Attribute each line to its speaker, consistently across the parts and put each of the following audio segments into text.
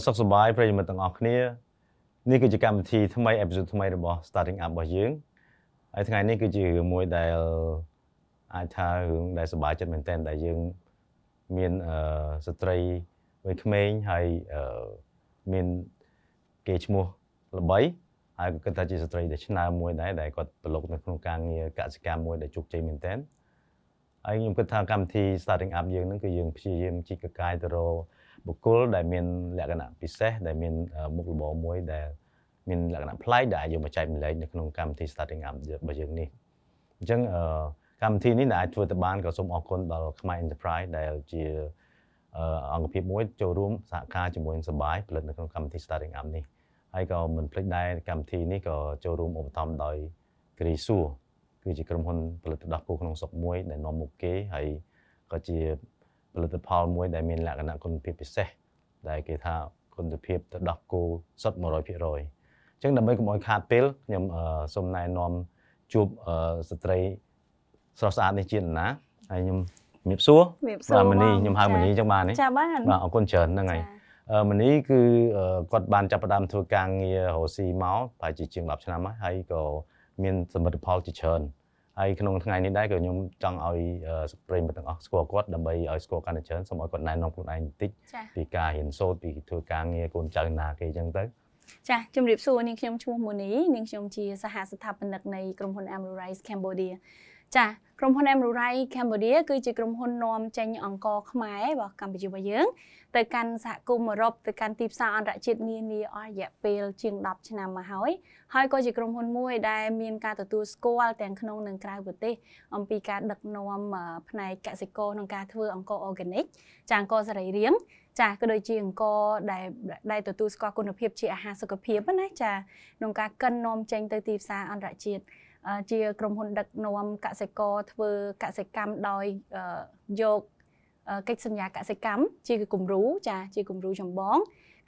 Speaker 1: អឺសុខសប្បាយប្រិយមិត្តទាំងអស់គ្នានេះគឺជាកម្មវិធីថ្មីអេពីសូតថ្មីរបស់ Starting Up របស់យើងហើយថ្ងៃនេះគឺជារឿងមួយដែលអាចថារឿងដែលសប្បាយចិត្តមែនទែនដែលយើងមានអឺស្ត្រីវ័យក្មេងហើយអឺមានគេឈ្មោះល្បីហើយក៏គិតថាជាស្ត្រីដែលឆ្នើមមួយដែរដែលគាត់ប្រឡូកនៅក្នុងការងារកសិកម្មមួយដែលជោគជ័យមែនទែនហើយខ្ញុំគិតថាកម្មវិធី Starting Up យើងហ្នឹងគឺយើងព្យាយាមជីកកាយទៅរក បុគ្គលដែលមានលក្ខណៈពិសេសដែលមានមុខរបរមួយដែលមានលក្ខណៈប្លែកដែលអាចយកមកចែកម្លែកនៅក្នុងកម្មវិធី Starting Up របស់យើងនេះអញ្ចឹងកម្មវិធីនេះដែលអាចធ្វើទៅបានក៏សូមអរគុណដល់ខ្មែរ Enterprise ដែលជាអង្គភាពមួយចូលរួមសហការជាមួយនឹងសបាយផលិតនៅក្នុងកម្មវិធី Starting Up នេះហើយក៏មិនភ្លេចដែរកម្មវិធីនេះក៏ចូលរួមឧបត្ថម្ភដោយ Grisur គឺជាក្រុមហ៊ុនផលិតទឹកដោះគោក្នុងស្រុកមួយដែលនាំមុខគេហើយក៏ជា ផលិតផលមួយដែលមានលក្ខណៈគុណភាពពិសេសដែលគេថាគុណភាពទៅដោះគោសុទ្ធ100%អញ្ចឹងដើម្បីកុំឲ្យខាតពេលខ្ញុំសូមណែនាំជួបស្ត្រីស្រស់ស្អាតនេះជាណាហើយខ្ញុំជំរាបសួរបាទមនីខ្ញុំហៅមនីអញ្ចឹងបានទេ
Speaker 2: ចាបាន
Speaker 1: បាទអរគុណច្រើនហ្នឹងហើយមនីគឺគាត់បានចាប់ផ្ដើមធ្វើការងាររស់ស៊ីមកប្រហែលជាជាង10ឆ្នាំហើយហើយក៏មានសមិទ្ធផលជាច្រើន ហើយក្នុងថ្ងៃនេះដែរក៏ខ្ញុំចង់ឲ្យប្រិយមិត្តទាំងអស់ស្គាល់គាត់ដើម្បីឲ្យស្គាល់កាន់តែច្រើនសូមឲ្យគាត់ណែនាំខ្លួនឯងបន្តិចពីការរៀនសូត្រពីធ្វើការងារកូនចៅណាគេអញ្ចឹងទៅ
Speaker 2: ចាជំរាបសួរនាងខ្ញុំឈ្មោះមូនីនាងខ្ញុំជាសហស្ថាបនិកនៃក្រុមហ៊ុន Amrise Cambodia ចាក្រុមហ៊ុន Amrurai Cambodia គឺជាក្រុមហ៊ុននាំចេញអង្គរខ្មែររបស់កម្ពុជារបស់យើងទៅកាន់សហគមន៍អឺរ៉ុបទៅកាន់ទីផ្សារអន្តរជាតិនានាអស់រយៈពេលជាង10ឆ្នាំមកហើយហើយក៏ជាក្រុមហ៊ុនមួយដែលមានការទទួលស្គាល់ទាំងក្នុងនិងក្រៅប្រទេសអំពីការដឹកនាំផ្នែកកសិករក្នុងការធ្វើអង្គរ organic ចាអង្គរសរីរាង្គចាក៏ដូចជាអង្គរដែលដែលទទួលស្គាល់គុណភាពជាអាហារសុខភាពណាចាក្នុងការកិននាំចេញទៅទីផ្សារអន្តរជាតិ ជាក្រុមហ៊ុនដឹកនាំកសិករធ្វើកសិកម្មដោយយកកិច្ចសន្យាកសិកម្មជាគំរូចាជាគំរូចម្បង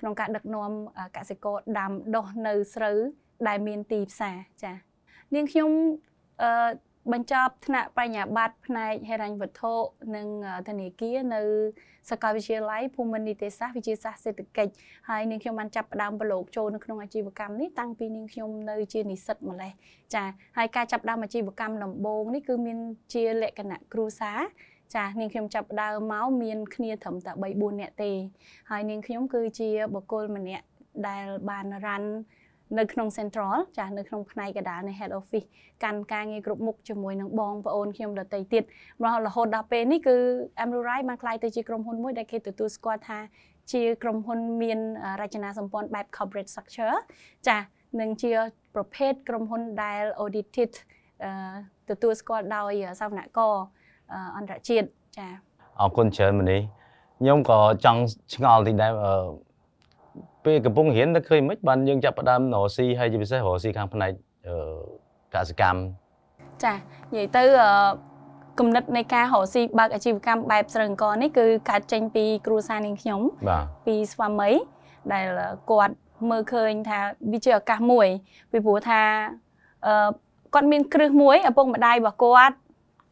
Speaker 2: ក្នុងការដឹកនាំកសិករដាំដុះនៅស្រូវដែលមានទីផ្សារចានាងខ្ញុំអឺ បញ្ចប់ថ្នាក់បញ្ញាបត្រផ្នែកហិរញ្ញវត្ថុនិងធនាគារនៅសាកលវិទ្យាល័យភូមិន្ទនីតិសាស្ត្រវិទ្យាសាស្ត្រសេដ្ឋកិច្ចហើយនាងខ្ញុំបានចាប់ផ្ដើមប្រឡូកចូលនៅក្នុងអាជីវកម្មនេះតាំងពីនាងខ្ញុំនៅជានិស្សិតម្លេះចាហើយការចាប់ផ្ដើមអាជីវកម្មដំបូងនេះគឺមានជាលក្ខណៈគ្រួសារចានាងខ្ញុំចាប់ដើមមកមានគ្នាត្រឹមតែ3 4នាក់ទេហើយនាងខ្ញុំគឺជាបុគ្គលម្នាក់ដែលបានរ៉ាន់ នៅក្នុង Central ចាស់នៅក្នុងផ្នែកកណ្ដាលនៃ Head Office កាន់ការងារគ្រប់មុខជាមួយនឹងបងប្អូនខ្ញុំដទៃទៀតរហូតដល់ពេលនេះគឺ Amrurai បានក្លាយទៅជាក្រុមហ៊ុនមួយដែលគេទទួលស្គាល់ថាជាក្រុមហ៊ុនមានរចនាសម្ព័ន្ធបែប corporate structure ចាស់នឹងជាប្រភេទក្រុមហ៊ុនដែល audited ទទួលស្គាល់ដោយសាវនករអន្តរជាតិចា៎
Speaker 1: អរគុណច្រើនមនីខ្ញុំក៏ចង់ឆ្ងល់តិចដែរ ពេលកំពុងរៀនទៅឃើញមិនបានយើងចាប់ផ្ដើមរកស៊ីហើយជាពិសេសរកស៊ីខាងផ្នែកកសិកម្ម
Speaker 2: ចានិយាយទៅគំនិតនៃការរកស៊ីបើកអាជីវកម្មបែបស្រូវអង្គនេះគឺកើតចេញពីគ្រួសារនាងខ្ញុំពីស្វាមីដែលគាត់មើលឃើញថាវាជាឱកាសមួយពីព្រោះថាអឺគាត់មានគ្រឹះមួយឪពុកម្ដាយរបស់គាត់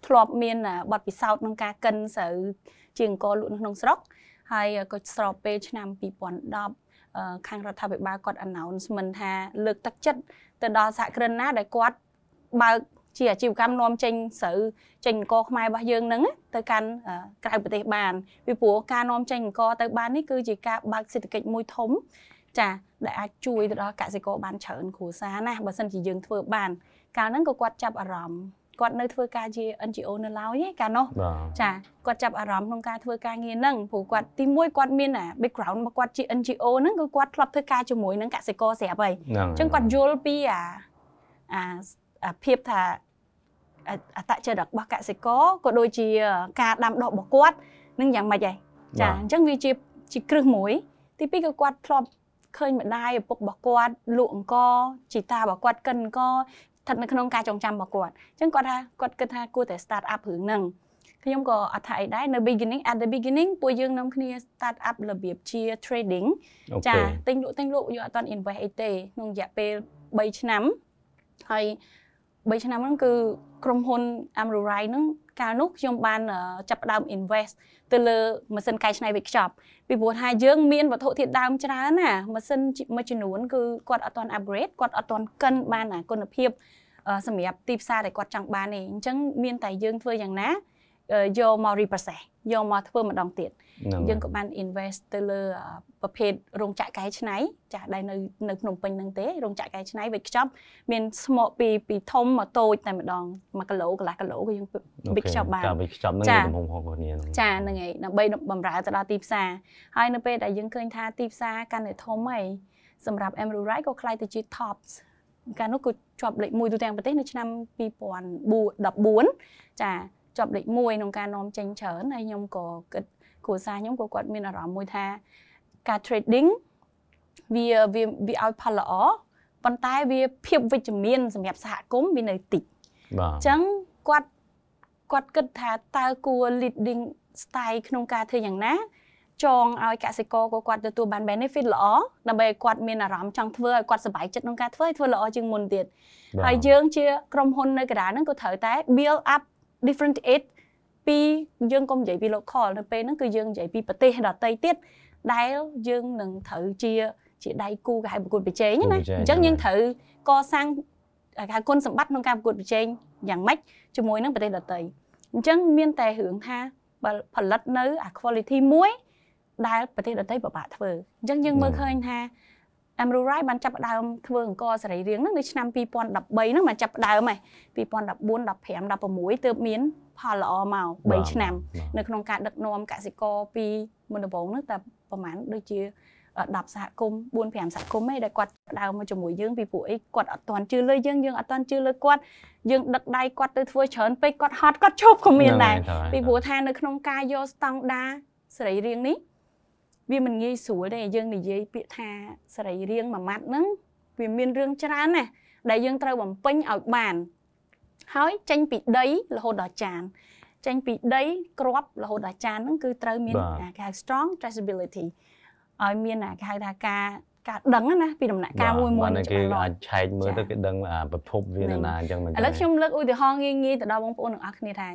Speaker 2: ធ្លាប់មានបទពិសោធន៍ក្នុងការកិនស្រូវជាអង្គលក់នៅក្នុងស្រុកហើយក៏ស្របពេលឆ្នាំ2010 ខាងរដ្ឋាភិបាលគាត់ announcement ថាលើកទឹកចិត្តទៅដល់សហគ្រិនណាដែលគាត់បើកជាអាជីវកម្មនាំចេញស្រូវចេញអង្គខ្មែររបស់យើងហ្នឹងទៅកាន់ក្រៅប្រទេសបានពីព្រោះការនាំចេញអង្គទៅបាននេះគឺជាការបើកសេដ្ឋកិច្ចមួយធំចាដែលអាចជួយទៅដល់កសិករបានច្រើនគ្រួសារណាបើសិនជាយើងធ្វើបាន កាលហ្នឹងក៏គាត់ចាប់អារម្មណ៍ គាត់នៅធ្វើការជា NGO នៅឡើយឯកាលនោះចាគាត់ចាប់អារម្មណ៍ក្នុងការធ្វើការងារហ្នឹងព្រោះគាត់ទីមួយគាត់មានអា background របស់គាត់ជា NGO ហ្នឹងគឺគាត់ធ្លាប់ធ្វើការជាមួយនឹងកសិករស្រាប់ហើយអញ្ចឹងគាត់យល់ពីអាអាភាពថាអតចរិតរបស់កសិករក៏ដូចជាការដាំដុះរបស់គាត់នឹងយ៉ាងម៉េចហើយចាអញ្ចឹងវាជាជាគ្រឹះមួយ ទីពីរគឺគាត់ធ្លាប់ឃើញម្ដាយឪពុករបស់គាត់លក់អង្គជីតារបស់គាត់កិនអង្គ ស្ថិតនៅក្នុងការចងចាំរបស់គាត់អញ្ចឹងគាត់ថាគាត់គិតថាគួរតែ start up រឿងហ្នឹងខ្ញុំក៏អត់ថាអីដែរនៅ beginning at the beginning ពួកយើងនាំគ្នា start up របៀបជា trading ចាទិញលក់ទិញលក់យើងអត់ទាន់ invest អីទេក្នុងរយៈពេល3ឆ្នាំហើយ3ឆ្នាំហ្នឹងគឺក្រុមហ៊ុន Amrurai ហ្នឹងកាលនោះខ្ញុំបានអឺចាប់ផ្ដើម invest ទៅលើម៉ាស៊ីនកែច្នៃវេចខ្ចប់ពីព្រោះថាយើងមានវត្ថុធាតុដើមច្រើនណាម៉ាស៊ីនមួយចំនួនគឺគាត់អត់ទាន់ upgrade គាត់អត់ទាន់កិនបានអាគុណភាពអឺ សម្រាប់ទីផ្សារដែលគាត់ចង់បានទេអញ្ចឹងមានតែយើងធ្វើយ៉ាងណាអឺយកមក reprocess យកមកធ្វើម្ដងទៀត
Speaker 1: ហ្នឹង
Speaker 2: យើងក៏បាន invest ទៅលើអឺប្រភេទរោងចក្រកែច្នៃចាស់ដែលនៅនៅភ្នំពេញហ្នឹងទេរោងចក្រកែច្នៃវេចខ្ចប់មានស្មុកពីពីធំមកតូចតែម្ដង1គីឡូកន្លះគីឡូក៏យើង
Speaker 1: អូ
Speaker 2: វេចខ្ចប់បាន
Speaker 1: ការវេចខ្ចប់ហ្នឹង
Speaker 2: ចា
Speaker 1: មានទំហំខុសៗគ្នាហ្នឹង
Speaker 2: ចាហ្នឹងហើយដើម្បីបំរើទៅដល់ទីផ្សារហើយនៅពេលដែលយើងឃើញថាទីផ្សារកាន់តែធំហើយសម្រាប់ Emerald Right ក៏ខ្លាយទៅជា tops កាលនោះគឺជាប់លេខ1ទូទាំងប្រទេសនៅឆ្នាំ2014ចាជាប់លេខ1ក្នុងការនាំចេញច្រើនហើយខ្ញុំក៏គិតគ្រួសារខ្ញុំក៏គាត់មានអារម្មណ៍មួយថាការ trading វាវាវាឲ្យផលល្អប៉ុន្តែវាភាពវិជ្ជមានសម្រាប់សហគមន៍វានៅតិច
Speaker 1: បាទ
Speaker 2: អញ្ចឹងគាត់គាត់គិតថាតើគួរ leading style ក្នុងការធ្វើយ៉ាងណា ចងឲ្យកសិករក៏គាត់ទទួលបាន benefit ល្អដើម្បីឲ្យគាត់មានអារម្មណ៍ចង់ធ្វើឲ្យគាត់សប្បាយចិត្តក្នុងការធ្វើឲ្យធ្វើល្អជាងមុនទៀត
Speaker 1: បាទ
Speaker 2: ហើយយើងជាក្រុមហ៊ុននៅកណ្ដាលហ្នឹងក៏ត្រូវតែ build up different aid ពីយើងកុំនិយាយពី local នៅពេលហ្នឹងគឺយើងនិយាយពីប្រទេសដទៃទៀតដែលយើងនឹងត្រូវជាជាដៃគូគេហៅប្រកួតប្រជែងណាអញ្ចឹងយើងត្រូវកសាងគេហៅគុណសម្បត្តិក្នុងការប្រកួតប្រជែងយ៉ាងម៉េចជាមួយនឹងប្រទេសដទៃអញ្ចឹងមានតែរឿងថាបើផលិតនៅអា quality មួយ ដែលប្រទេសដទៃពិបាកធ្វើអញ្ចឹងយើងមើលឃើញថា Emerald Rice បានចាប់ផ្ដើមធ្វើអង្គសរីរាង្គហ្នឹងនៅឆ្នាំ2013ហ្នឹងបានចាប់ផ្ដើមហើយ2014 15 16ទើបមានផលល្អមក
Speaker 1: បាទ
Speaker 2: 3ឆ្នាំ
Speaker 1: បាទ
Speaker 2: នៅក្នុងការដឹកនាំកសិករពីមុនដំបូងហ្នឹងតែប្រហែលដូចជា10សហគមន៍4 5សហគមន៍ឯងដែលគាត់ផ្ដើមមកជាមួយយើងពីពួកអីគាត់អត់ទាន់ជឿលើយើងយើងអត់ទាន់ជឿលើគាត់យើងដឹកដៃគាត់ទៅធ្វើច្រើនពេកគាត់ហត់គាត់ឈប់ក៏មានដែរ
Speaker 1: ហ្នឹងហើយ
Speaker 2: ពីព្រោះថានៅក្នុងការយកស្តង់ដាសរីរាង្គនេះ វាមិនងាយស្រួលទេយើងនិយាយពាក្យថាសរីរាង្គមួយម៉ាត់ហ្នឹងវាមានរឿងច្រើនណាស់ដែលយើងត្រូវបំពេញឲ្យបានហើយចេញពីដីរហូតដល់ចានចេញពីដីក្របរហូតដល់ចានហ្នឹងគឺត្រូវមាន
Speaker 1: បាទ
Speaker 2: អាគេហៅ strong traceability ឲ្យមានអាគេហៅថាការការដឹងណាពីដំណាក់កាលមួយមួយ
Speaker 1: បាទ
Speaker 2: នឹង
Speaker 1: គេ
Speaker 2: ច្បាស់លា
Speaker 1: អាច
Speaker 2: ស់
Speaker 1: ឆែកមើល
Speaker 2: ចា
Speaker 1: ទៅគេដឹងអាប្រភពវា
Speaker 2: ហ្នឹង
Speaker 1: នៅណាអញ្ចឹងមែន
Speaker 2: ឥឡូវខ្ញុំលើកឧទាហរណ៍ងាយងាយៗទៅដល់បងប្អូនទាំងអស់គ្នាថា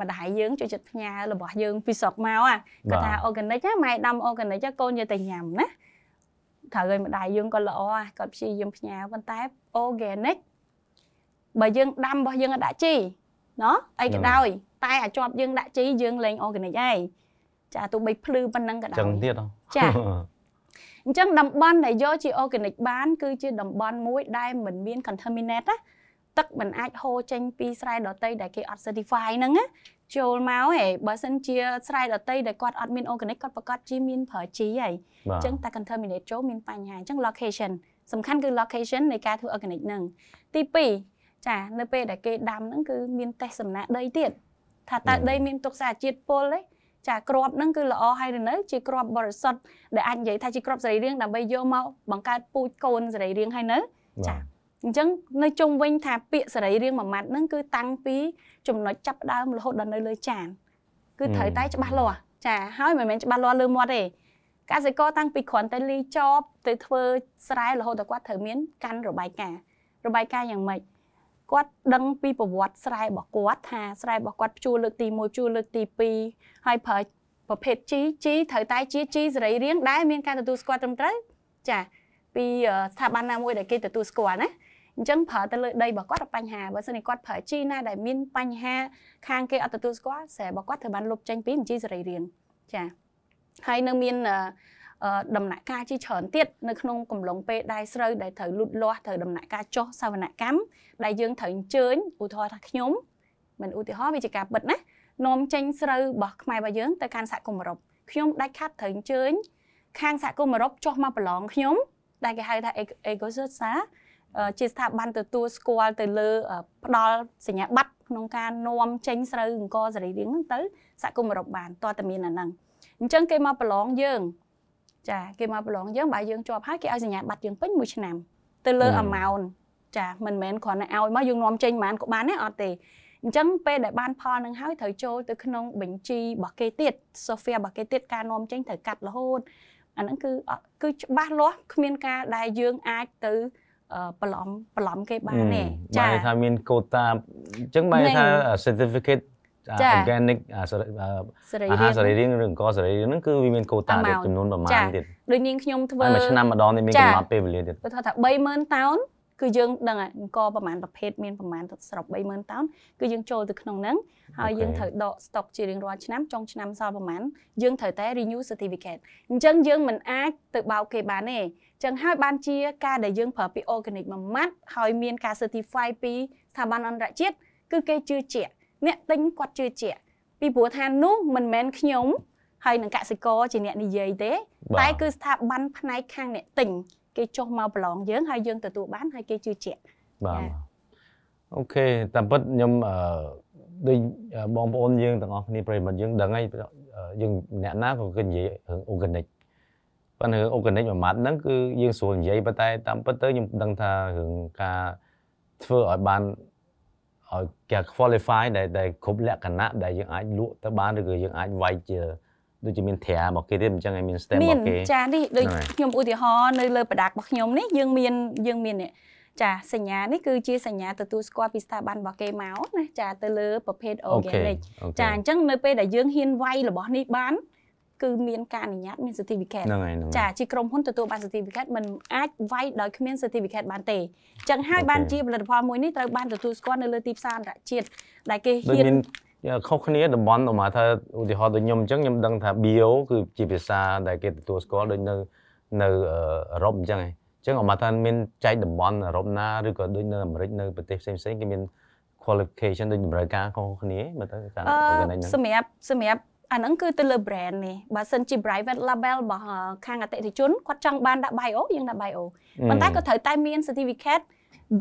Speaker 2: ម្ដាយយើងចូលចិត្តផ្ញើរបស់យើងពីស្រុកមកអាគាត់ថា organic ណាម៉ែដាំ organic ណាកូនយកទៅញ៉ាំណាត្រូវឲ្យម្ដាយយើងក៏ល្អអាគាត់ព្យាយាមផ្ញើប៉ុន្តែ organic បើយើងដាំរបស់យើងអត់ដាក់ជីណោះអីក៏ដោយតែអាចប់យើងដាក់ជីយើងលេង organic ហើយចាទោះបីភ្លឺប៉ុណ្ណឹងក៏
Speaker 1: អ
Speaker 2: ដោយ
Speaker 1: ញ្ចឹងទៀតហ៎
Speaker 2: ចាអញ្ចឹងតំបន់ដែលយកជា organic បានគឺជាតំបន់មួយដែលមិនមាន contaminate ណា ទឹកមិនអាចហូរចេញពីស្រែដតីដែលគេអត់ certify ហ្នឹងណាចូលមកហ៎បើសិនជាស្រែដតីដែលគាត់អត់មាន organic គាត់ប្រកាសជាមានប្រើជីហើយ
Speaker 1: បា
Speaker 2: អ
Speaker 1: ទ
Speaker 2: ញ្ចឹងតែ contaminate ចូលមានបញ្ហាអញ្ចឹង location សំខាន់គឺ location នៃការធ្វើ organic ហ្នឹងទី2ចានៅពេលដែលគេដាំហ្នឹងគឺមានតេស្តសំណាក់ដីទៀតថាតើដីមានទុកសារជាតិពុលទេចាក្របហ្នឹងគឺល្អហើយឬនៅជាក្រប បរិសុទ្ធដែលអាចនិយាយថាជាក្របសរីរាង្គដើម្បីយកមកបង្កើតពូជកូនសរីរាង្គហើយនៅចា
Speaker 1: បាទ
Speaker 2: អញ្ចឹងនៅជុំវិញថាពាក្យសរីរាង្គមួយម៉ាត់ហ្នឹងគឺតាំងពីចំណុចចាប់ផ្ដើមរហូតដល់នៅលើចានគឺត្រូវតែច្បាស់លាស់ចាហើយមិនមែនច្បាស់លាស់លើមាត់ទេកសិករតាំងពីគ្រាន់តែលីចប់ទៅធ្វើស្រែរហូតដល់គាត់ត្រូវមានកាន់របាយការណ៍របាយការណ៍យ៉ាងម៉េចគាត់ដឹងពីប្រវត្តិស្រែរបស់គាត់ថាស្រែរបស់គាត់ភ្ជួរលើកទី1ភ្ជួរលើកទី2ហើយប្រើប្រភេទជីជីត្រូវតែជាជីសរីរាង្គដែលមានការទទួលស្គាល់ត្រឹមត្រូវចាពីអឺស្ថាប័នណាមួយដែលគេទទួលស្គាល់ណា អញ្ចឹងប្រើទៅលើដីរបស់គាត់អត់បញ្ហាបើសិនជាគាត់ប្រើជីណាដែលមានបញ្ហាខាងគេអត់ទទួលស្គាល់ស្រែរបស់គាត់ត្រូវបានលុបចេញពីបញ្ជីសរីរាង្គចាហើយនៅមានអឺអឺដំណាក់កាលជីច្រើនទៀតនៅក្នុងកំឡុងពេលដែលស្រូវដែលត្រូវលូតលាស់ត្រូវដំណាក់កាលចុះសវនកម្មដែលយើងត្រូវអញ្ជើញឧទាហរណ៍ថាខ្ញុំមិនឧទាហរណ៍វាជាការពិតណានាំចេញស្រូវរបស់ខ្មែររបស់យើងទៅកាន់សហគមន៍អឺរ៉ុបខ្ញុំដាច់ខាត់ត្រូវអញ្ជើញខាងសហគមន៍អឺរ៉ុបចុះមកប្រឡងខ្ញុំដែលគេហៅថា Ecosa អឺ ជាស្ថាប័នទទួលស្គាល់ទៅលើអឺផ្ដល់សញ្ញាបត្រក្នុងការនាំចេញស្រូវអង្គសរីរាង្គហ្នឹងទៅសហគមន៍អឺរ៉ុបបានតើតើមានអាហ្នឹងអញ្ចឹងគេមកប្រឡងយើងចាគេមកប្រឡងយើងបើយើងជាប់ហើយគេឲ្យសញ្ញាបត្រយើងពេញមួយឆ្នាំទៅលើ
Speaker 1: ហឹម
Speaker 2: amount ចាមិនមែនគ្រាន់តែឲ្យមកយើងនាំចេញបានក៏បានដែរអត់ទេអញ្ចឹងពេលដែលបានផលនឹងហើយត្រូវចូលទៅក្នុងបញ្ជីរបស់គេទៀត software របស់គេទៀតការនាំចេញត្រូវកាត់រហូតអាហ្នឹងគឺអត់គឺច្បាស់លាស់គ្មានការដែលយើងអាចទៅអឺ បន្លំបន្លំគេបានទេ
Speaker 1: ចា
Speaker 2: ចា
Speaker 1: ថាមានកូតាអញ្ចឹងបែរថា certificate អា
Speaker 2: ចា
Speaker 1: organic អាសរីអា
Speaker 2: សរី
Speaker 1: អាហា
Speaker 2: រា
Speaker 1: រសរីរាង្គឬអង្គសរីរាង្គហ្នឹងគឺវាមានកូតាទៀត
Speaker 2: Amount
Speaker 1: ចំនួនប្រមា
Speaker 2: ចា
Speaker 1: ណទៀត
Speaker 2: ដូចនាងខ្ញុំធ្វើ
Speaker 1: ហើយមួយឆ្នាំម្ដងនេះមាន
Speaker 2: ចា
Speaker 1: កំណត់ពេលវេលាទៀត
Speaker 2: គឺថាថា30000តោនគឺយើងដឹងហើយអង្គប្រហែលប្រភេទមានប្រហែលទៅសរុប30000តោនគឺយើងចូលទៅក្នុងហ្នឹងហើយយើងត្រូវដក stock ជារៀងរាល់ឆ្នាំចុងឆ្នាំសល់ប្រហែលយើងត្រូវតែ renew certificate អញ្ចឹងយើងមិនអាចទៅបោកគេបានទេអញ្ចឹងហើយបានជាការដែលយើងប្រើពី organic មួយម៉ាត់ហើយមានការ certify ពីស្ថាប័នអន្តរជាតិគឺគេជឿជាក់អ្នកទិញគាត់ជឿជាក់ពីព្រោះថានោះមិនមែនខ្ញុំហើយនឹងកសិករជាអ្នកនិយាយទេ
Speaker 1: បាទ
Speaker 2: តែគឺស្ថាប័នផ្នែកខាងអ្នកទិញគេចុះមកប្រឡងយើងហើយយើងទទួលបានហើយគេជឿជាក់
Speaker 1: បាទ
Speaker 2: ចា
Speaker 1: អូខេតាមពិតខ្ញុំអឺដូចបងប្អូនយើងទាំងអស់គ្នាប្រិយមិត្តយើងដឹងហើយអឺយើងអ្នកណាក៏គេនិយាយរឿង organic ប៉ុន្តែរឿង organic មួយម៉ាត់ហ្នឹងគឺយើងស្រួលនិយាយប៉ុន្តែតាមពិតទៅខ្ញុំដឹងថារឿងការធ្វើឲ្យបានឲ្យគេ qualify ដែលដែលគ្រប់លក្ខណៈដែលយើងអាចលក់ទៅបានឬក៏យើងអាចវាយជាដូចជាមានត្រារបស់គេទៀតអញ្ចឹងឲ្យមាន stem
Speaker 2: មា
Speaker 1: រ
Speaker 2: ន
Speaker 1: របស់គេ
Speaker 2: ចានេះដូច
Speaker 1: ហ្នឹងហើយ
Speaker 2: ខ្ញុំឧទាហរណ៍នៅលើប្រដាករបស់ខ្ញុំនេះយើងមានយើងមាននេះចាសញ្ញានេះគឺជាសញ្ញាទទួលស្គាល់ពីស្ថាប័នរបស់គេមកណាចាទៅលើប្រភេទ
Speaker 1: អូខេ
Speaker 2: organic
Speaker 1: អូខេ
Speaker 2: ចាអញ្ចឹងនៅពេលដែលយើងហ៊ានវាយរបស់នេះបាន គឺមានការអនុញ្ញាតមាន certificate
Speaker 1: ហ្នឹងហើយហ្នឹងហើយ
Speaker 2: ចាជាក្រុមហ៊ុនទទួលបាន certificate មិនអាចវាយដោយគ្មាន certificate បានទេអញ្ចឹងហើយ
Speaker 1: okay
Speaker 2: បានជាផលិតផលមួយនេះត្រូវបានទទួលស្គាល់នៅលើទីផ្សារអន្តរជាតិដែលគេ
Speaker 1: ដូច
Speaker 2: ហ៊ាន
Speaker 1: មានខុសគ្នាតំបន់ឧមាថាឧទាហរណ៍ដូចខ្ញុំអញ្ចឹងខ្ញុំដឹងថា bio គឺជាភាសាដែលគេទទួលស្គាល់ដូចនៅនៅអឺអឺរ៉ុបអញ្ចឹងឯងអញ្ចឹងឧមាថាមានចែកតំបន់អឺរ៉ុបណាឬក៏ដូចនៅអាមេរិកនៅប្រទេសផ្សេងផ្សេងៗគេមាន qualification ដូចតម្រូវការខុសគ្នាមើលទៅការ
Speaker 2: អឺ
Speaker 1: organic ហ្នឹង
Speaker 2: សម្រាប់សម្រាប់ អាហ្នឹងគឺទៅលើ brand នេះបើសិនជា private label របស់អឺខាងអតិថិជនគាត់ចង់បានដាក់ bio យើងដាក់ bio ប៉ុន្តែក៏ត្រូវតែមាន certificate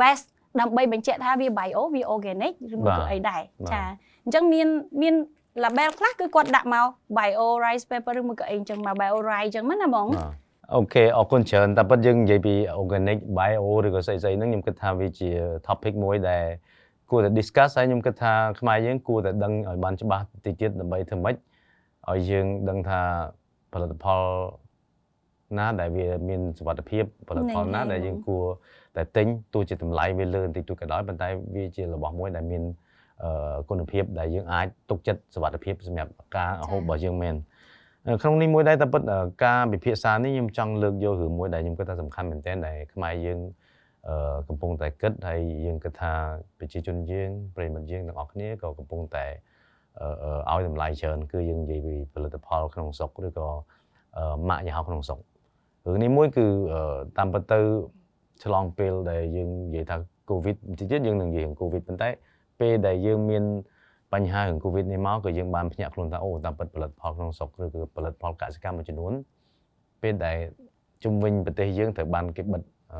Speaker 2: best ដើម្បីបញ្ជាក់ថាវា bio វា organic ឬមួយ
Speaker 1: បាទ
Speaker 2: ក៏អីដែរ
Speaker 1: បាទ
Speaker 2: ចាអញ្ចឹងមានមាន label ខ្លះគឺគាត់ដាក់មក bio rice paper ឬមួយក៏អីអញ្ចឹងមក bio rice អញ្ចឹងណាបង
Speaker 1: បាទអូខេអរគុណច្រើនតែពិតយើងនិយាយពី organic bio ឬក៏ស្អីស្អីហ្នឹងខ្ញុំគិតថាវាជា topic មួយដែលគួរតែ discuss ហើយខ្ញុំគិតថាខ្មែរយើងគួរតែដឹងឲ្យបានច្បាស់តិចទៀតដើម្បីធ្វើម៉េច ឲ្យយើងដឹងថាផលិតផលណាដែលវាមានសុវត្ថិភាពផលិតផលណា
Speaker 2: ហ្នឹងហើយ
Speaker 1: ដែលយើងគួរតែទិញទោះជាតម្លៃវាលើបន្តិចតួចក៏ដោយប៉ុន្តែវាជារបស់មួយដែលមានអឺគុណភាពដែលយើងអាចទុកចិត្តសុវត្ថិភាពសម្រាប់ការហូបរបស់យើងមែនអឺក្នុងនេះមួយដែរតែពិតអឺការពិភាក្សានេះខ្ញុំចង់លើកយករឿងមួយដែលខ្ញុំគិតថាសំខាន់មែនទែនដែលខ្មែរយើងអឺកំពុងតែគិតហើយយើងគិតថាប្រជាជនយើងប្រិយមិត្តយើងទាំងអស់គ្នាក៏កំពុងតែអឺអឺ ឲ្យតម្លៃច្រើនគឺយើងនិយាយពីផលិតផលក្នុងស្រុកឬក៏អឺម៉ាកយីហោក្នុងស្រុករឿងនេះមួយគឺអឺតាមពិតទៅឆ្លងពេលដែលយើងនិយាយថា COVID បន្តិចទៀតយើងនឹងនិយាយរឿង COVID ប៉ុន្តែពេលដែលយើងមានបញ្ហារឿង Covid នេះមកក៏យើងបានភ្ញាក់ខ្លួនថាអូតាមពិតផលិតផលក្នុងស្រុកឬក៏ផលិតផលកសិកម្មមួយចំនួនពេលដែលជំវិញប្រទេសយើងត្រូវបានគេបិទអឺ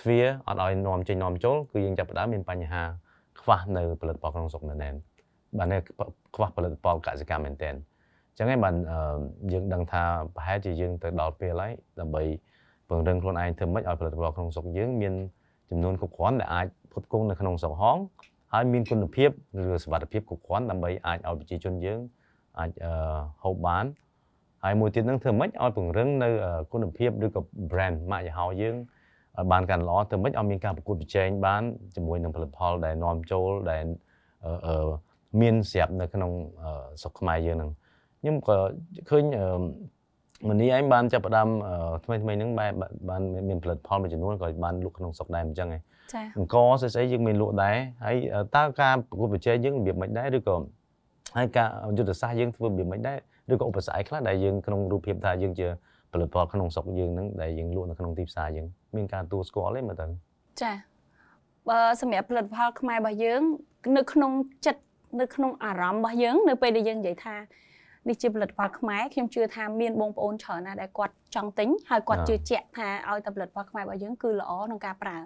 Speaker 1: ទ្វារអត់ឲ្យនាំចេញនាំចូលគឺយើងចាប់ផ្ដើមមានបញ្ហាខ្វះនៅផលិតផលក្នុងស្រុកមែនទែន បាទនៅខ្វះផលិតផលកសិកម្មមែនទែនអញ្ចឹងហើយបានអឺយើងដឹងថាប្រហែលជាយើងទៅដល់ពេលហើយដើម្បីពង្រឹងខ្លួនឯងធ្វើម៉េចឲ្យផលិតផលក្នុងស្រុកយើងមានចំនួនគ្រប់គ្រាន់ដែលអាចផ្គត់ផ្គង់នៅក្នុងស្រុកហងហើយមានគុណភាពឬសុវត្ថិភាពគ្រប់គ្រាន់ដើម្បីអាចឲ្យប្រជាជនយើងអាចអឺហូបបានហើយមួយទៀតហ្នឹងធ្វើម៉េចឲ្យពង្រឹងនៅអឺគុណភាពឬក៏ brand ម៉ាកយីហោយើងឲ្យបានកាន់ល្អធ្វើម៉េចឲ្យមានការប្រកួតប្រជែងបានជាមួយនឹងផលិតផលដែលនាំចូលដែលអឺអឺ មានស្រាប់នៅក្នុងអឺស្រុកខ្មែរយើងហ្នឹងខ្ញុំក៏ឃើញអឺមនីឯងបានចាប់ផ្ដើមអឺថ្មីថ្មីហ្នឹងបែបបានមានផលិតផលមួយចំនួនក៏បានលក់ក្នុងស្រុកដែរអញ្ចឹងឯង
Speaker 2: ចា
Speaker 1: អង្គស្អីស្អីយើងមានលក់ដែរហើយតើការប្រកួតប្រជែងយើងរបៀបម៉េចដែរឬក៏ហើយការយុទ្ធសាស្ត្រយើងធ្វើរបៀបម៉េចដែរឬក៏ឧបសគ្គអីខ្លះដែលយើងក្នុងរូបភាពថាយើងជាផលិតផលក្នុងស្រុកយើងហ្នឹងដែលយើងលក់នៅក្នុងទីផ្សារយើងមានការទទួលស្គាល់ទេមើលទៅ
Speaker 2: ចាបើសម្រាប់ផលិតផលខ្មែររបស់យើង នៅក្នុងចិត្ត នៅក្នុងអារម្មណ៍របស់យើងនៅពេលដែលយើងនិយាយថានេះជាផលិតផលខ្មែរខ្ញុំជឿថាមានបងប្អូនច្រើនណាស់ដែលគាត់ចង់ទិញហើយគាត់
Speaker 1: អ่า
Speaker 2: ជឿជាក់ថាឲ្យតែផលិតផលខ្មែររបស់យើងគឺល្អក្នុងការប្រើ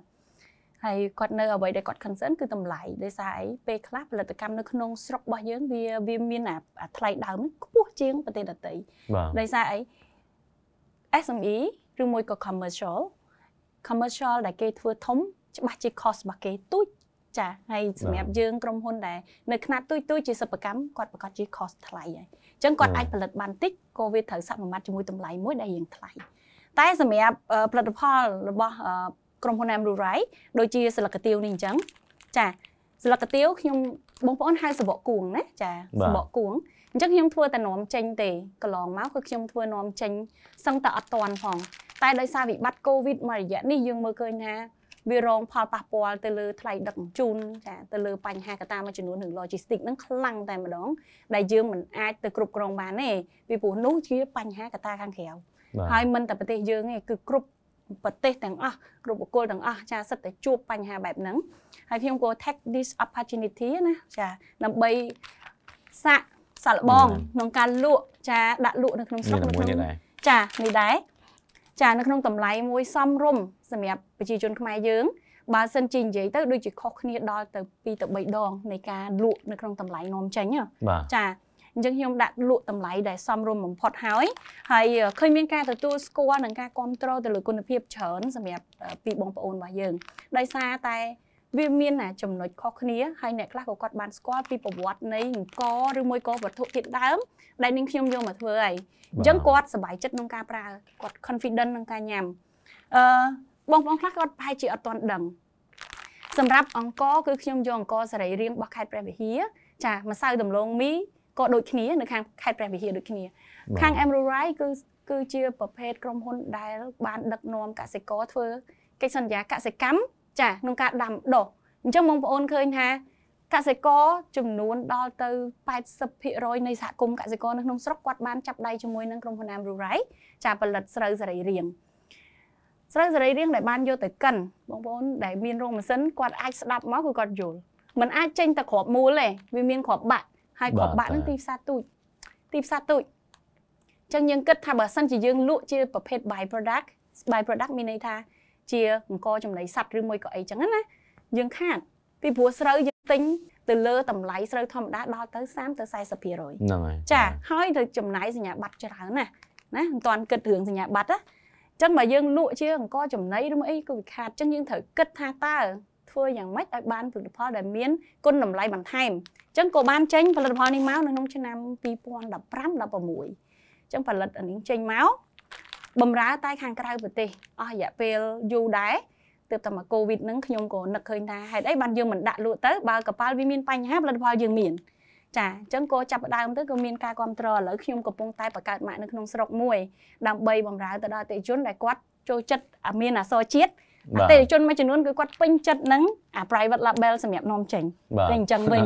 Speaker 2: ហើយគាត់នៅអ្វីដែលគាត់ concern គឺតម្លៃដោយសារអីពេលខ្លះផលិតកម្មនៅក្នុងស្រុករបស់យើងវាវាមានអាអាថ្លៃដើមខ្ពស់ជាងប្រទេសដទៃ
Speaker 1: បាទ
Speaker 2: ដោយសារអី SME ឬមួយក៏ commercial commercial ដែលគេធ្វើធំច្បាស់ជា cost របស់គេទូច ចាហើយសម្រាប់យើងក្រុមហ៊ុនដែលនៅខ្នាតទូចទូចជាសិប្បកម្មគាត់ប្រកាសជា cost ថ្លៃហើយអញ្ចឹងគាត់អាចផលិតបានតិចក៏វាត្រូវសមាមាត្រជាមួយតម្លៃមួយដែលយើងថ្លៃតែសម្រាប់អឺផលិតផលរបស់អឺក្រុមហ៊ុន Amru Rai ដូចជាសិលកទៀវនេះអញ្ចឹងចាសិលកទៀវខ្ញុំបងប្អូនហៅសបកគួងណាចាសបកគួងអញ្ចឹងខ្ញុំធ្វើតែនាំចេញទេកន្លងមកគឺខ្ញុំធ្វើនាំចេញសឹងតែអត់តាន់ផងតែដោយសារវិបត្តិ COVID មួយរយៈនេះយើងមើលឃើញថា វារងផលប៉ះពាល់ទៅលើថ្លៃដឹកជញ្ជូនចាទៅលើបញ្ហាកត្តាមួយចំនួនរឿង logistics ហ្នឹងខ្លាំងតែម្ដងដែលយើងមិនអាចទៅគ្រប់គ្រងបានទេពីព្រោះនោះជាបញ្ហាកត្តាខាងក្រៅ
Speaker 1: បាទ
Speaker 2: ហើយមិនតែប្រទេសយើងទេគឺគ្រប់ប្រទេសទាំងអស់គ្រប់បុគ្គលទាំងអស់ចាសិតតែជួបបញ្ហាបែបហ្នឹងហើយខ្ញុំក៏ take this opportunity ណាចាដើម្បីសាក់សាក់លបង
Speaker 1: បាទ
Speaker 2: ក្នុងការលក់ចាដាក់លក់នៅក្នុងស្រុ
Speaker 1: មា
Speaker 2: ក
Speaker 1: ន
Speaker 2: នៅ
Speaker 1: មួយ
Speaker 2: ក្នុង
Speaker 1: នេះដែរ
Speaker 2: ចានេះដែរ ចានៅក្នុងតម្លៃមួយសមរម្យសម្រាប់ប្រជាជនខ្មែរយើងបើសិនជានិយាយទៅដូចជាខុសគ្នាដល់ទៅ2ទៅ3ដងនៃការលក់នៅក្នុងតម្លៃនាំចេញហ៎
Speaker 1: បាទ
Speaker 2: ចាអញ្ចឹងខ្ញុំដាក់លក់តម្លៃដែលសមរម្យបំផុតហើយហើយឃើញមានការទទួលស្គាល់និងការគ្រប់គ្រងទៅលើគុណភាពច្រើនសម្រាប់អឺពីបងប្អូនរបស់យើងដោយសារតែ វាមានណាចំណុចខុសគ្នាហើយអ្នកខ្លះក៏គាត់បានស្គាល់ពីប្រវត្តិនៃអង្គឬមួយក៏វត្ថុធាតុដើមដែលនាងខ្ញុំយកមកធ្វើហើយអញ្ចឹងគាត់សប្បាយចិត្តក្នុងការប្រើគាត់ confident ក្នុងការញ៉ាំអឺបងប្អូនខ្លះគាត់ប្រហែលជាអត់ទាន់ដឹងសម្រាប់អង្គគឺខ្ញុំយកអង្គសរីរាង្គរបស់ខេត្តព្រះវិហារចាម្សៅដំឡូងមីក៏ដូចគ្នានៅខាងខេត្តព្រះវិហារដូចគ្នា
Speaker 1: បាទ
Speaker 2: ខាង Emerald Rice គឺគឺជាប្រភេទក្រុមហ៊ុនដែលបានដឹកនាំកសិករធ្វើកិច្ចសន្យាកសិកម្ម ចាក្នុងការដាំដុះអញ្ចឹងបងប្អូនឃើញថាកសិករចំនួនដល់ទៅ80%នៃសហគមន៍កសិករនៅក្នុងស្រុកគាត់បានចាប់ដៃជាមួយនឹងក្រុមហ៊ុន Emerald Rice ចាផលិតស្រូវសរីរាង្គស្រូវសរីរាង្គដែលបានយកទៅកិនបងប្អូនដែលមានរោងម៉ាស៊ីនគាត់អាចស្ដាប់មកគឺគាត់យល់มันអាចចេញតែគ្រាប់មូលទេវាមានគ្រាប់បាក់ហើយគ្រាប់បាក់ហ្នឹងទីផ្សារទូចទីផ្សារទូចអញ្ចឹងយើងគិតថាបើសិនជាយើងលក់ជាប្រភេទ by product by product មានន័យថា ជាអង្គចំណីសត្វឬមួយក៏អីចឹងណាយើងខាតពីព្រោះស្រូវយើងទិញទៅលើតម្លៃស្រូវធម្មតាដល់ទៅ30ទៅ40%
Speaker 1: ហ្នឹងហើយ
Speaker 2: ចាហើយទៅចំណាយសញ្ញាបត្រច្រើនណាស់ណាមិនតាន់គិតរឿងសញ្ញាបត្រណាអញ្ចឹងបើយើងលក់ជាអង្គចំណីឬមួយអីក៏វាខាតអញ្ចឹងយើងត្រូវគិតថាតើធ្វើយ៉ាងម៉េចឲ្យបានផលិតផលដែលមានគុណតម្លៃបន្ថែមអញ្ចឹងក៏បានចេញផលិតផលនេះមកនៅក្នុងឆ្នាំ2015 16អញ្ចឹងផលិតអានេះចេញមក បំរើតែខាងក្រៅប្រទេសអស់រយៈពេលយូរដែរទើបតែមកកូវីដហ្នឹងខ្ញុំក៏នឹកឃើញថាហេតុអីបានយើងមិនដាក់លក់ទៅបើកប៉ាល់វាមានបញ្ហាផលិតផលយើងមានចាអញ្ចឹងក៏ចាប់ផ្ដើមទៅក៏មានការគ្រប់គ្រងឥឡូវខ្ញុំកំពុងតែបង្កើតម៉ាកនៅក្នុងស្រុកមួយដើម្បីបម្រើទៅដល់អតិថិជនដែលគាត់ចូលចិត្តអាមានអក្សរជាតិអ
Speaker 1: បាទ
Speaker 2: តិថិជនមួយចំនួនគឺគាត់ពេញចិត្តនឹងអា private label សម្រាប់នាំចេញ
Speaker 1: បាទ
Speaker 2: តែអញ្ចឹងវិញ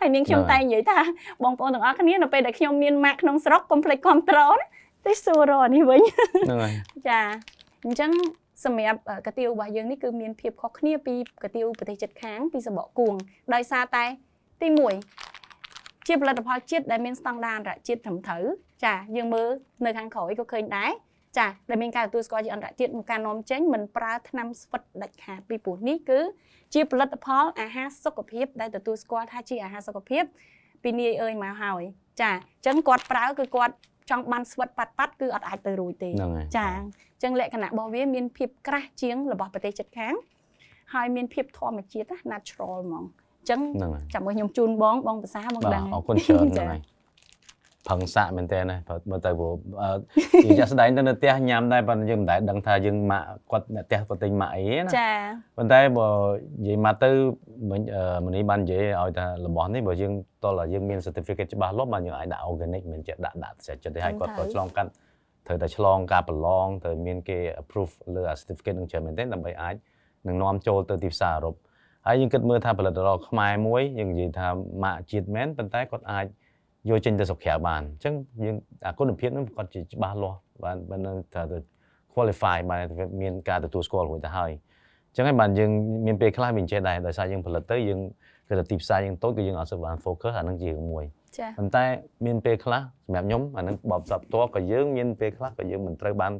Speaker 2: ហើយនាងខ្ញុំ
Speaker 1: ហ្នឹងហើយ
Speaker 2: តែនិយាយថាបងប្អូនទាំងអស់គ្នានៅពេលដែលខ្ញុំមានម៉ាកក្នុងស្រុកកុំភ្លេចគ្រប់គ្រងណា ទៅសួររកនេះវិញ
Speaker 1: ហ្នឹងហើយ
Speaker 2: ចាអញ្ចឹងសម្រាប់អឺកាទៀវរបស់យើងនេះគឺមានភាពខុសគ្នាពីកាទៀវប្រទេសជិតខាងពីសបកគួងដោយសារតែទី1ជាផលិតផលជាតិដែលមានស្តង់ដារអន្តរជាតិត្រឹមត្រូវចាយើងមើលនៅខាងក្រោយក៏ឃើញដែរចាដែលមានការទទួលស្គាល់ជាអន្តរជាតិក្នុងការនាំចេញមិនប្រើថ្នាំស្វិតដាច់ខាតពីព្រោះនេះគឺជាផលិតផលអាហារសុខភាពដែលទទួលស្គាល់ថាជាអាហារសុខភាពពីនាយអើយមកហើយចាអញ្ចឹងគាត់ប្រើគឺគាត់ ចង់បានស្វិតប៉ាត់ប៉ាត់គឺអត់អាចទៅរួចទេ
Speaker 1: ហ្នឹងហើយ
Speaker 2: ចាអញ្ចឹងលក្ខណៈរបស់វាមានភាពក្រាស់ជាងរបស់ប្រទេសជិតខាងហើយមានភាពធម្មជាតិណា natural ហ្មងអញ្ចឹង
Speaker 1: ហ្នឹងហើយ
Speaker 2: ចាំមើលខ្ញុំជូនបងបងភាសាបង
Speaker 1: បាទ
Speaker 2: ដឹង
Speaker 1: អរគុណច្រើន
Speaker 2: ចា
Speaker 1: ហ្នឹងហើយ ផឹងសាក់មែនតើណាបើមើលទៅព្រោះអឺយើងចាក់ស្ដែងទៅនៅផ្ទះញ៉ាំដែរប៉ុន្តែយើងមិនដែលដឹងថាយើងម៉ាក់គាត់អ្នកផ្ទះគាត់ទិញម៉ាក់អីណា
Speaker 2: ចា
Speaker 1: ប៉ុន្តែបើនិយាយមកទៅមិញអឺមនីបាននិយាយឲ្យថារបស់នេះបើយើងតោះតែយើងមាន certificate ច្បាស់លាស់បានយើងអាចដាក់ organic មិនចេះដាក់ដាក់ស្រាចិត្តទេហើយគាត់ក៏ឆ្លងកាត់ត្រូវតែឆ្លងការប្រឡងត្រូវមានគេ approve លើអា certificate នឹងច្រើនមែនទែនដើម្បីអាចនឹងនាំចូលទៅទីផ្សារអឺរ៉ុបហើយយើងគិតមើលថាផលិតផលខ្មែរមួយយើងនិយាយថាម៉ាកជាតិមែនប៉ុន្តែគាត់អាច យកចេញទៅស្រុកក្រៅបានអញ្ចឹងយើងអាគុណភាពហ្នឹងគាត់ជាច្បាស់លាស់បានបាននឹងថាទៅ qualify បានមានការទទួលស្គាល់រួចទៅហើយអញ្ចឹងហើយបានយើងមានពេលខ្លះវាអញ្ចេះដែរដោយសារយើងផលិតទៅយើងគឺថាទីផ្សារយើងតូចគឺយើងអត់សូវបាន focus អានឹងជារឿងមួយ
Speaker 2: ចា
Speaker 1: ប៉ុន្តែមានពេលខ្លះសម្រាប់ខ្ញុំអានឹងបបផ្សព្វផ្ទាល់ក៏យើងមានពេលខ្លះក៏យើងមិនត្រូវបាន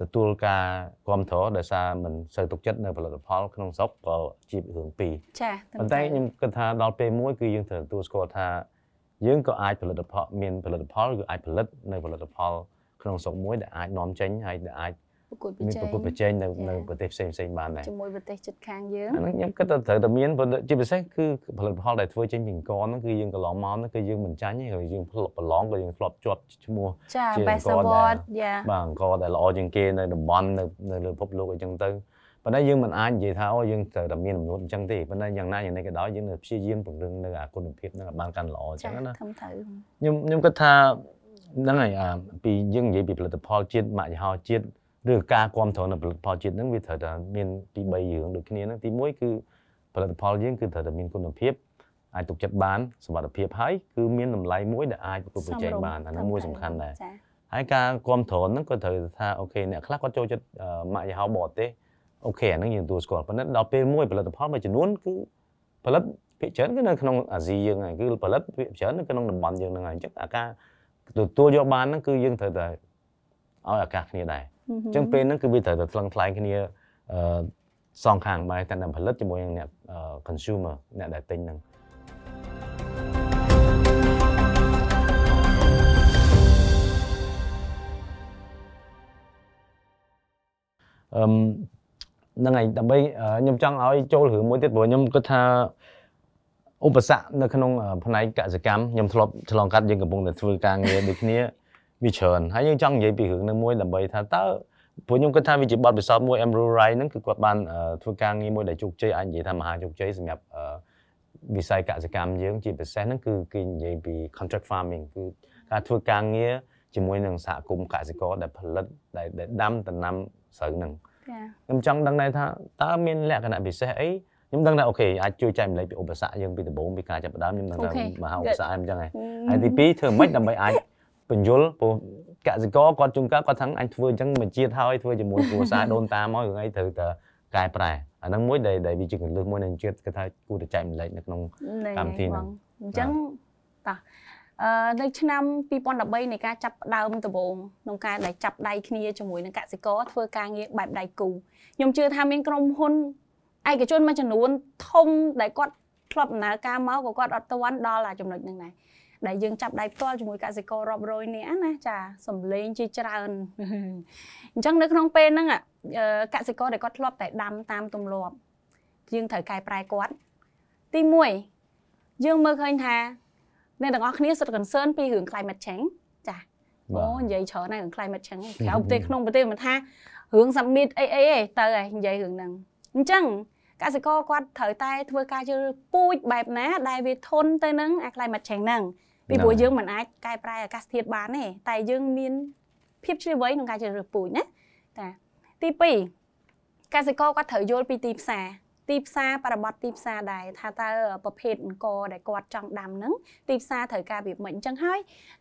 Speaker 1: ទទួលការគ្រប់គ្រងដោយសារមិនសូវទុកចិត្តនៅផលិតផលក្នុងស្រុកក៏ជារឿងពីរ
Speaker 2: ចាត្រឹម
Speaker 1: ប៉ុន្តែខ្ញុំគិតថាដល់ពេលមួយគឺយើងត្រូវទទួលស្គាល់ថា យើងក៏អាចផលិតផលមានផលិតផលគឺអាចផលិតនៅផលិតផលក្នុងស្រុកមួយដែលអាចនាំចេញហើយដែលអាច
Speaker 2: ប្រកួតប្រ
Speaker 1: មាន
Speaker 2: ជែ
Speaker 1: ប្រកួត
Speaker 2: ង
Speaker 1: ប្រជែងនៅ
Speaker 2: ចា៎
Speaker 1: នៅប្រទេសផ្សេងផ្សេងៗបានដែរ
Speaker 2: ជាមួយប្រទេសជិតខាងយើង
Speaker 1: អាហ្នឹងខ្ញុំគិតថាត្រូវតែមានព្រោះជាពិសេសគឺផលិតផលដែលធ្វើចេញពីអង្គរហ្នឹងគឺយើងកន្លងមកហ្នឹងគឺយើងមិនចាញ់ទេគឺយើងធ្លាប់ប្រឡងក៏យើងធ្លាប់ជាប់ឈ្មោះ
Speaker 2: ចា
Speaker 1: ជា
Speaker 2: Best
Speaker 1: អង្គរដែរ
Speaker 2: Award យ៉ា
Speaker 1: បាទអង្គរដែលល្អជាងគេនៅតំបន់នៅនៅលើពិភពលោកអីចឹងទៅ ប៉ុប៉ុន្តែយើងមិនអាចនិយាយថាអូយើងត្រូវតែមានចំនួនអញ្ចឹងទេប៉ុន្តែយ៉ាងណាយ៉ាងណាក៏ដោយយើងនៅព្យាយាមពង្រឹងនៅអាគុណភាពហ្នឹងឲ្យបានកាន់ល្អអញ្ចឹ
Speaker 2: ចា
Speaker 1: ងណា
Speaker 2: ធំត្រូវ
Speaker 1: ខ្ញុំខ្ញុំគិតថាហ្នឹងហើយអាពីយើងនិយាយពីផលិតផលជាតិម៉ាកយីហោជាតិឬការគ្រប់គ្រងនៅផលិតផលជាតិហ្នឹងវាត្រូវតែមានពី3រឿងដូចគ្នាហ្នឹងទី1គឺផលិតផលយើងគឺត្រូវតែមានគុណភាពអាចទុកចិត្តបានសុវត្ថិភាពហើយគឺមានតម្លៃមួយដែលអាចប្រកួតប្រជែងបានអាហ្នឹងមួយសំខាន់ដែរ
Speaker 2: ចា
Speaker 1: ហើយការគ្រប់គ្រងហ្នឹងក៏ត្រូវថាអូខេអ្នកខ្លះគាត់ចូលចិត្តអឺម៉ាកយីហោបរទេស អូខេអាហ្នឹងយើងទទួលស្គាល់ប៉ុន្តែដល់ពេលមួយផលិតផលមួយចំនួនគឺផលិតភាគច្រើនគឺនៅក្នុងអាស៊ីយើងហើយគឺផលិតភាគច្រើននៅក្នុងតំបន់យើងហ្នឹងហើយអញ្ចឹងអាការទទួលយកបានហ្នឹងគឺយើងត្រូវតែឲ្យឱកាសគ្នាដែរអញ្ចឹងពេលហ្នឹងគឺវាត្រូវតែថ្លឹងថ្លែងគ្នាអឺសងខាងបែរតែអ្នកផលិតជាមួយនឹងអ្នកអឺ consumer អ្នកដែលទិញហ្នឹងអឺម ហ្នឹងហើយដើម្បីអឺខ្ញុំចង់ឲ្យចូលរឿងមួយទៀតព្រោះខ្ញុំគិតថាឧបសគ្គនៅក្នុងអឺផ្នែកកសិកម្មខ្ញុំធ្លាប់ឆ្លងកាត់យើងកំពុងតែធ្វើការងារដូចគ្នាវាច្រើនហើយយើងចង់និយាយពីរឿងនឹងមួយដើម្បីថាតើព្រោះខ្ញុំគិតថាវាជាបទពិសោធន៍មួយ Emerald Rai ហ្នឹងគឺគាត់បានអឺធ្វើការងារមួយដែលជោគជ័យអាចនិយាយថាមហាជោគជ័យសម្រាប់អឺវិស័យកសិកម្មយើងជាពិសេសហ្នឹងគឺគេនិយាយពី contract farming គឺការធ្វើការងារជាមួយនឹងសហគមន៍កសិករដែលផលិតដែលដែលដាំដំណាំស្រូវហ្នឹង
Speaker 2: ចា
Speaker 1: ខ្ញុំចង់ដឹងដែរថាតើមានលក្ខណៈពិសេសអីខ្ញុំដឹងថាអូខេអាចជួយចែកម្លែកពីឧបសគ្គយើងពីដំបូងពីការចាប់ផ្ដើមខ្ញុំដឹងថាមហាឧបសគ្គអីអញ្ចឹងហើយហើយទី2ធ្វើម៉េចដើម្បីអាចបញ្យលព្រោះកសិករគាត់ជួនកាលគាត់ថាអញធ្វើអញ្ចឹងមួយជាតិហើយធ្វើជាមួយគ្រួសារដូនតាមករឿងអីត្រូវតែកែប្រែអាហ្នឹងមួយដែលដែលវាជាកន្លឹះមួយនៃជាតិគាត់ថាគួរតែចែកម្លែកនៅក្នុង
Speaker 2: ហ្នឹង
Speaker 1: កម្មវិធីហ្នឹង
Speaker 2: បងអញ្ចឹងតោះអឺ នៅឆ្នាំ2013នៃការចាប់ផ្ដើមដំបូងក្នុងការដែលចាប់ដៃគ្នាជាមួយនឹងកសិករធ្វើការងារបែបដៃគូខ្ញុំជឿថាមានក្រុមហ៊ុនឯកជនមួយចំនួនធំដែលគាត់ធ្លាប់ដំណើរការមកក៏គាត់អត់ទាន់ដល់អាចំណុចហ្នឹងដែរដែលយើងចាប់ដៃផ្ទាល់ជាមួយកសិកររាប់រយនាក់ណាចាសំលេងជាច្រើនអញ្ចឹងនៅក្នុងពេលហ្នឹងអាអឺកសិករដែលគាត់ធ្លាប់តែដាំតាមទម្លាប់យើងត្រូវកែប្រែគាត់ទី1យើងមើលឃើញថា អ្នកទាំងអស់គ្នាសុទ្ធ concern ពីរឿង climate change ចាអូនិយាយច្រើនហើយរឿង climate change ហ្នឹងក្រៅប្រទេសក្នុងប្រទេសមិនថារឿង summit អីអីឯងទៅហើយនិយាយរឿងហ្នឹងអញ្ចឹងកសិករគាត់ត្រូវតែធ្វើការជ្រើសរើសពូជបែបណាដែលវាធន់ទៅនឹងអា climate change ហ្នឹងពីព្រោះយើងមិនអាចកែប្រែអាកាសធាតុបានទេតែយើងមានភាពជ្រាលជ្រៅក្នុងការជ្រើសរើសពូជណាតាទី2កសិករគាត់ត្រូវយល់ពីទីផ្សារ ទីផ្សារបរិបត្តិទីផ្សារដែរថាតើប្រភេទអង្គដែលគាត់ចង់ដាំហ្នឹងទីផ្សារត្រូវការវាមិនអញ្ចឹងហើយ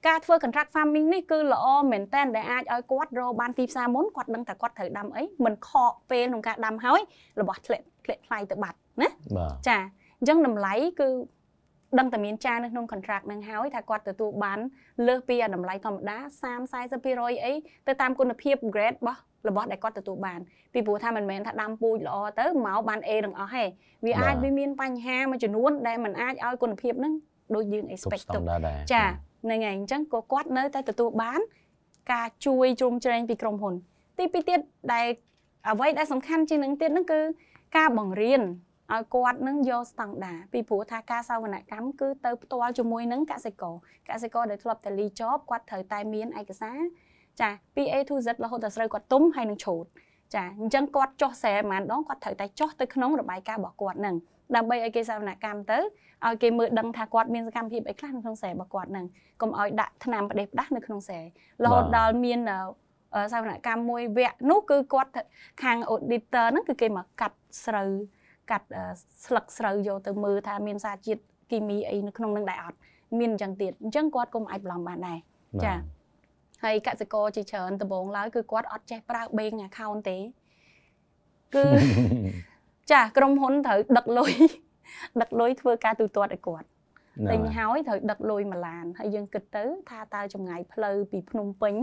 Speaker 2: ការធ្វើ contract farming នេះគឺល្អមែនតើដែលអាចឲ្យគាត់រកបានទីផ្សារមុនគាត់ដឹងថាគាត់ត្រូវដាំអីមិនខកពេលក្នុងការដាំហើយរបស់ធ្លាក់ធ្លាក់ថ្លៃទៅបាត់ណា
Speaker 1: បាទ
Speaker 2: ចាអញ្ចឹងតម្លៃគឺដឹងតែមានចារនៅក្នុង contract ហ្នឹងហើយថាគាត់ទទួលបានលើសពីអាតម្លៃធម្មតា30 40%អីទៅតាមគុណភាព grade របស់ របស់ដែលគាត់ទទួលបានពីព្រោះថាមិនមែនថាដាំពូជល្អទៅមកបាន A ទាំងអស់ទេវាអាចវាមានបញ្ហាមួយចំនួនដែលมันអាចឲ្យគុណភាពហ្នឹងដូចយើង
Speaker 1: គ្រប់
Speaker 2: expect
Speaker 1: ស្ត
Speaker 2: ទុ
Speaker 1: ង់
Speaker 2: ក
Speaker 1: ដារដែរ
Speaker 2: ចាហ្នឹងហើយអញ្ចឹងក៏គាត់នៅតែទទួលបាន ការជួយជ្រោមជ្រែងពីក្រុមហ៊ុន ទីពីរទៀតដែលអ្វីដែលសំខាន់ជាងនឹងទៀតហ្នឹងគឺការបង្រៀនឲ្យគាត់នឹងយកស្តង់ដារពីព្រោះថាការសវនកម្មគឺទៅផ្ទាល់ជាមួយនឹងកសិករកសិករដែលធ្លាប់តែលីចប់គាត់ត្រូវតែមានឯកសារ ចាពី A to Z រហូតដល់ស្រូវគាត់ទុំហើយនឹងឆូតចាអញ្ចឹងគាត់ចុះស្រែប្រហែលដងគាត់ត្រូវតែចុះទៅក្នុងរបាយការណ៍របស់គាត់ហ្នឹងដើម្បីឲ្យគេសវនកម្មទៅឲ្យគេមើលដឹងថាគាត់មានសកម្មភាពអីខ្លះនៅក្នុងស្រែរបស់គាត់ហ្នឹងកុំឲ្យដាក់ថ្នាំផ្ដេសផ្ដាស់នៅក្នុងស្រែរហូតដល់មានអឺអឺសវនកម្មមួយវគ្គនោះគឺគាត់ខាង auditor ហ្នឹងគឺគេមកកាត់ស្រូវកាត់អឺស្លឹកស្រូវយកទៅមើលថាមានសារជាតិគីមីអីនៅក្នុងហ្នឹងដែរអត់មានអញ្ចឹងទៀតអញ្ចឹងគាត់កុំអាចបន្លំបានដែរ
Speaker 1: បាទ
Speaker 2: ចា ហើយកសិករជាច្រើនដំបូងឡើយគឺគាត់អត់ចេះប្រើ bank account ទេគឺចាក្រុមហ៊ុនត្រូវដឹកលុយដឹកលុយធ្វើការទូទាត់ឲ្យគាត់ទិញហើយត្រូវដឹកលុយមួយឡានហើយយើងគិតទៅ ថាតើចម្ងាយផ្លូវពីភ្នំពេញ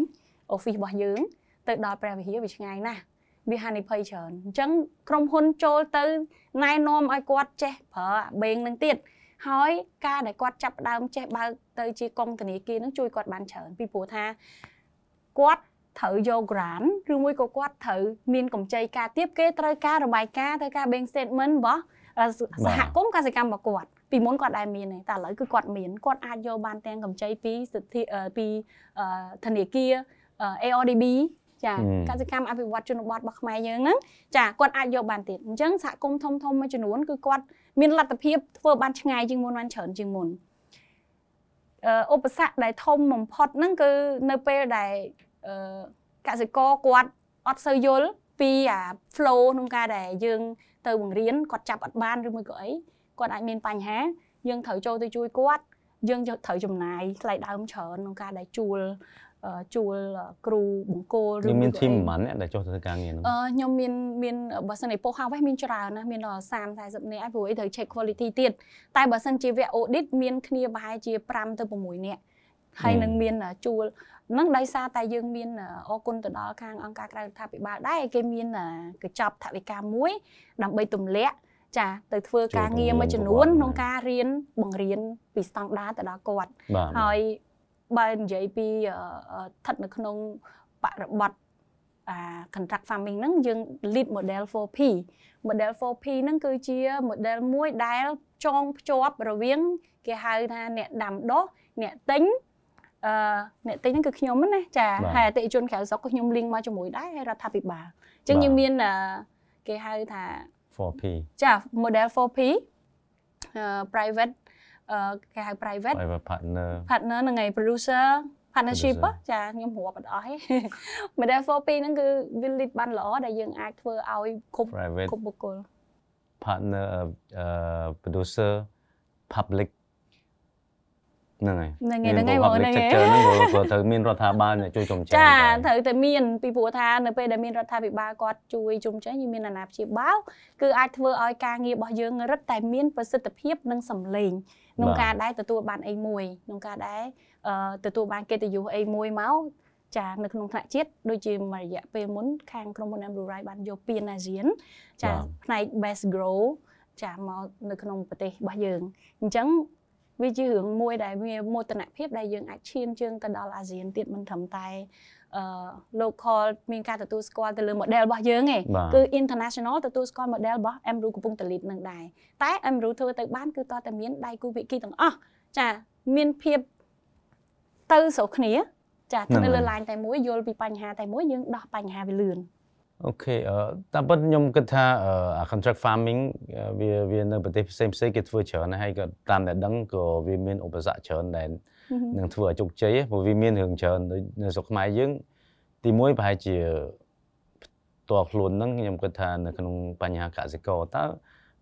Speaker 2: office របស់យើង ទៅដល់ព្រះវិហារវាឆ្ងាយណាស់វាហានិភ័យច្រើនអញ្ចឹងក្រុមហ៊ុនចូលទៅណែនាំឲ្យគាត់ចេះប្រើអាបេងនឹងទៀត ហើយការដែលគាត់ចាប់ផ្ដើមចេះបើកទៅជាកងធនាគារនឹងជួយគាត់បានច្រើនពីព្រោះថាគាត់ត្រូវយក grant ឬមួយក៏គាត់ត្រូវមានកម្ចីការទៀបគេត្រូវការរបាយការណ៍ត្រូវការ bank statement របស់អឺសហគមន៍កសិកម្មរបស់គាត់ពីមុនគាត់ដែរមានទេតែឥឡូវគឺគាត់មានគាត់អាចយកបានទាំងកម្ចីពីសិទ្ធិអឺពីអឺធនាគារអឺ ARDB ចា
Speaker 1: ហឹម
Speaker 2: កសិកម្មអភិវឌ្ឍជនបទរបស់ខ្មែរយើងហ្នឹងចាគាត់អាចយកបានទៀតអញ្ចឹងសហគមន៍ធំធំមួយចំនួនគឺគាត់មានលទ្ធភាពធ្វើបានឆ្ងាយជាងមុនបានច្រើនជាងមុនអឺឧបសគ្គដែលធំបំផុតហ្នឹងគឺនៅពេលដែលអឺកសិករគាត់អត់សូវយល់ពីអា flow ក្នុងការដែលយើងទៅបង្រៀនគាត់ចាប់អត់បានឬមួយក៏អីគាត់អាចមានបញ្ហាយើងត្រូវចូលទៅជួយគាត់យើងត្រូវចំណាយថ្លៃដើមច្រើនក្នុងការដែលជួលអឺ ជួលគ្រូបង្គោលឬមា
Speaker 1: នធីមប៉ុន្មានអ្នកដែលចុះទៅធ្វើការងារហ្នឹង
Speaker 2: អឺខ្ញុំមានមានបើសិនឯពោះហៅវិញមានច្រើនណាស់មានដល់30 40នាក់ហើយព្រោះអីត្រូវ check quality ទៀតតែបើសិនជាវគ្គ audit មានគ្នាប្រហែលជា5ទៅ6នាក់ហើយនឹងមានជួលនឹងដោយសារតែយើងមានអរគុណទៅដល់ខាងអង្គការក្រៅរដ្ឋាភិបាលដែរគេមានកញ្ចប់ថវិកាមួយ ដើម្បីទម្លាក់ចាទៅធ្វើការងារមួយចំនួនក្នុងការរៀនបង្រៀនពីស្តង់ដារទៅដល់គាត់ហើយ បើនិយាយពីអឺអឺស្ថិតនៅក្នុងបរិបទអា contract farming ហ្នឹងយើង lead model 4P model 4P ហ្នឹងគឺជា model មួយដែលចងភ្ជាប់រវាង គេហៅថាអ្នកដាំដុះអ្នកទិញអឺអ្នកទិញហ្នឹងគឺខ្ញុំហ្នឹងណាចាហើយអតិថិជនក្រៅស្រុកក៏ខ្ញុំ link មកជាមួយដែរហើយរដ្ឋាភិបាលអញ្ចឹងយើងមានអឺគេហៅថា
Speaker 1: 4P
Speaker 2: ចា model 4P អឺ private អឺ គេហៅ private
Speaker 1: private partner
Speaker 2: partner ហ្នឹងឯង producer partnership
Speaker 1: Producer
Speaker 2: ហ៎ចាខ្ញុំរាប់អត់អស់ទេ model 4P ហ្នឹងគឺវា lead បានល្អដែលយើងអាចធ្វើឲ្យគ្រប់
Speaker 1: private
Speaker 2: គ្រប់បុគ្គល
Speaker 1: partner អឺ producer public ហ្នឹងហើយ
Speaker 2: ហ្នឹងឯងហ្នឹងឯងបង
Speaker 1: public
Speaker 2: ហ្នឹងឯ
Speaker 1: sector
Speaker 2: ង
Speaker 1: ហ្នឹងក៏ក៏ត្រូវមានរដ្ឋាភិបាលអ្នកជួយជំរុញ
Speaker 2: ចាត្រូវតែមានពីព្រោះថានៅពេលដែលមានរដ្ឋាភិបាលគាត់ជួយជុំចេញយើងមានអាណាព្យាបាលគឺអាចធ្វើឲ្យការងាររបស់យើងរឹតតែមានប្រសិទ្ធភាពនិងសម្លេង ក្នុងការដែលទទួលបានអីមួយក្នុងការដែលអឺទទួលបានកិត្តិយសអីមួយមកចានៅក្នុងថ្នាក់ជាតិដូចជាមួយរយៈពេលមុនខាងក្រុមហ៊ុន Amblue Rai បានយកពានអាស៊ានចាផ្នែក Best Grow ចាមកនៅក្នុងប្រទេសរបស់យើងអញ្ចឹងវាជារឿងមួយដែលវាមោទនភាពដែលយើងអាចឈានជើងទៅដល់អាស៊ានទៀតមិនត្រឹមតែអឺ local មានការទទួលស្គាល់ទៅលើ model របស់យើងឯង
Speaker 1: បាទ
Speaker 2: គឺ international ទទួលស្គាល់ model របស់ Emru កំពុងតលីតនឹងដែរតែ Emru ធ្វើទៅបានគឺតើតែមានដៃគូវិគីទាំងអស់ចាមានភាពទៅស្រុកគ្នា ចា
Speaker 1: ហ្នឹង
Speaker 2: នៅលើ
Speaker 1: ហើយ
Speaker 2: line តែមួយយល់ពីបញ្ហាតែមួយយើងដោះបញ្ហាវាលឿន
Speaker 1: អូខេអឺតាមពិតខ្ញុំគិតថាអឺអា contract farming អឺវាវានៅប្រទេសផ្សេងផ្សេងៗគេធ្វើច្រើនណាស់ហើយក៏តាមដែលដឹងក៏វាមានឧបសគ្គច្រើនដែល នឹងធ្វើឲ្យជោគជ័យហ៎ព្រោះវាមានរឿងច្រើនដូចនៅស្រុកខ្មែរយើងទីមួយប្រហែលជាតើខ្លួនហ្នឹងខ្ញុំគិតថានៅក្នុងបញ្ហាកសិករតើ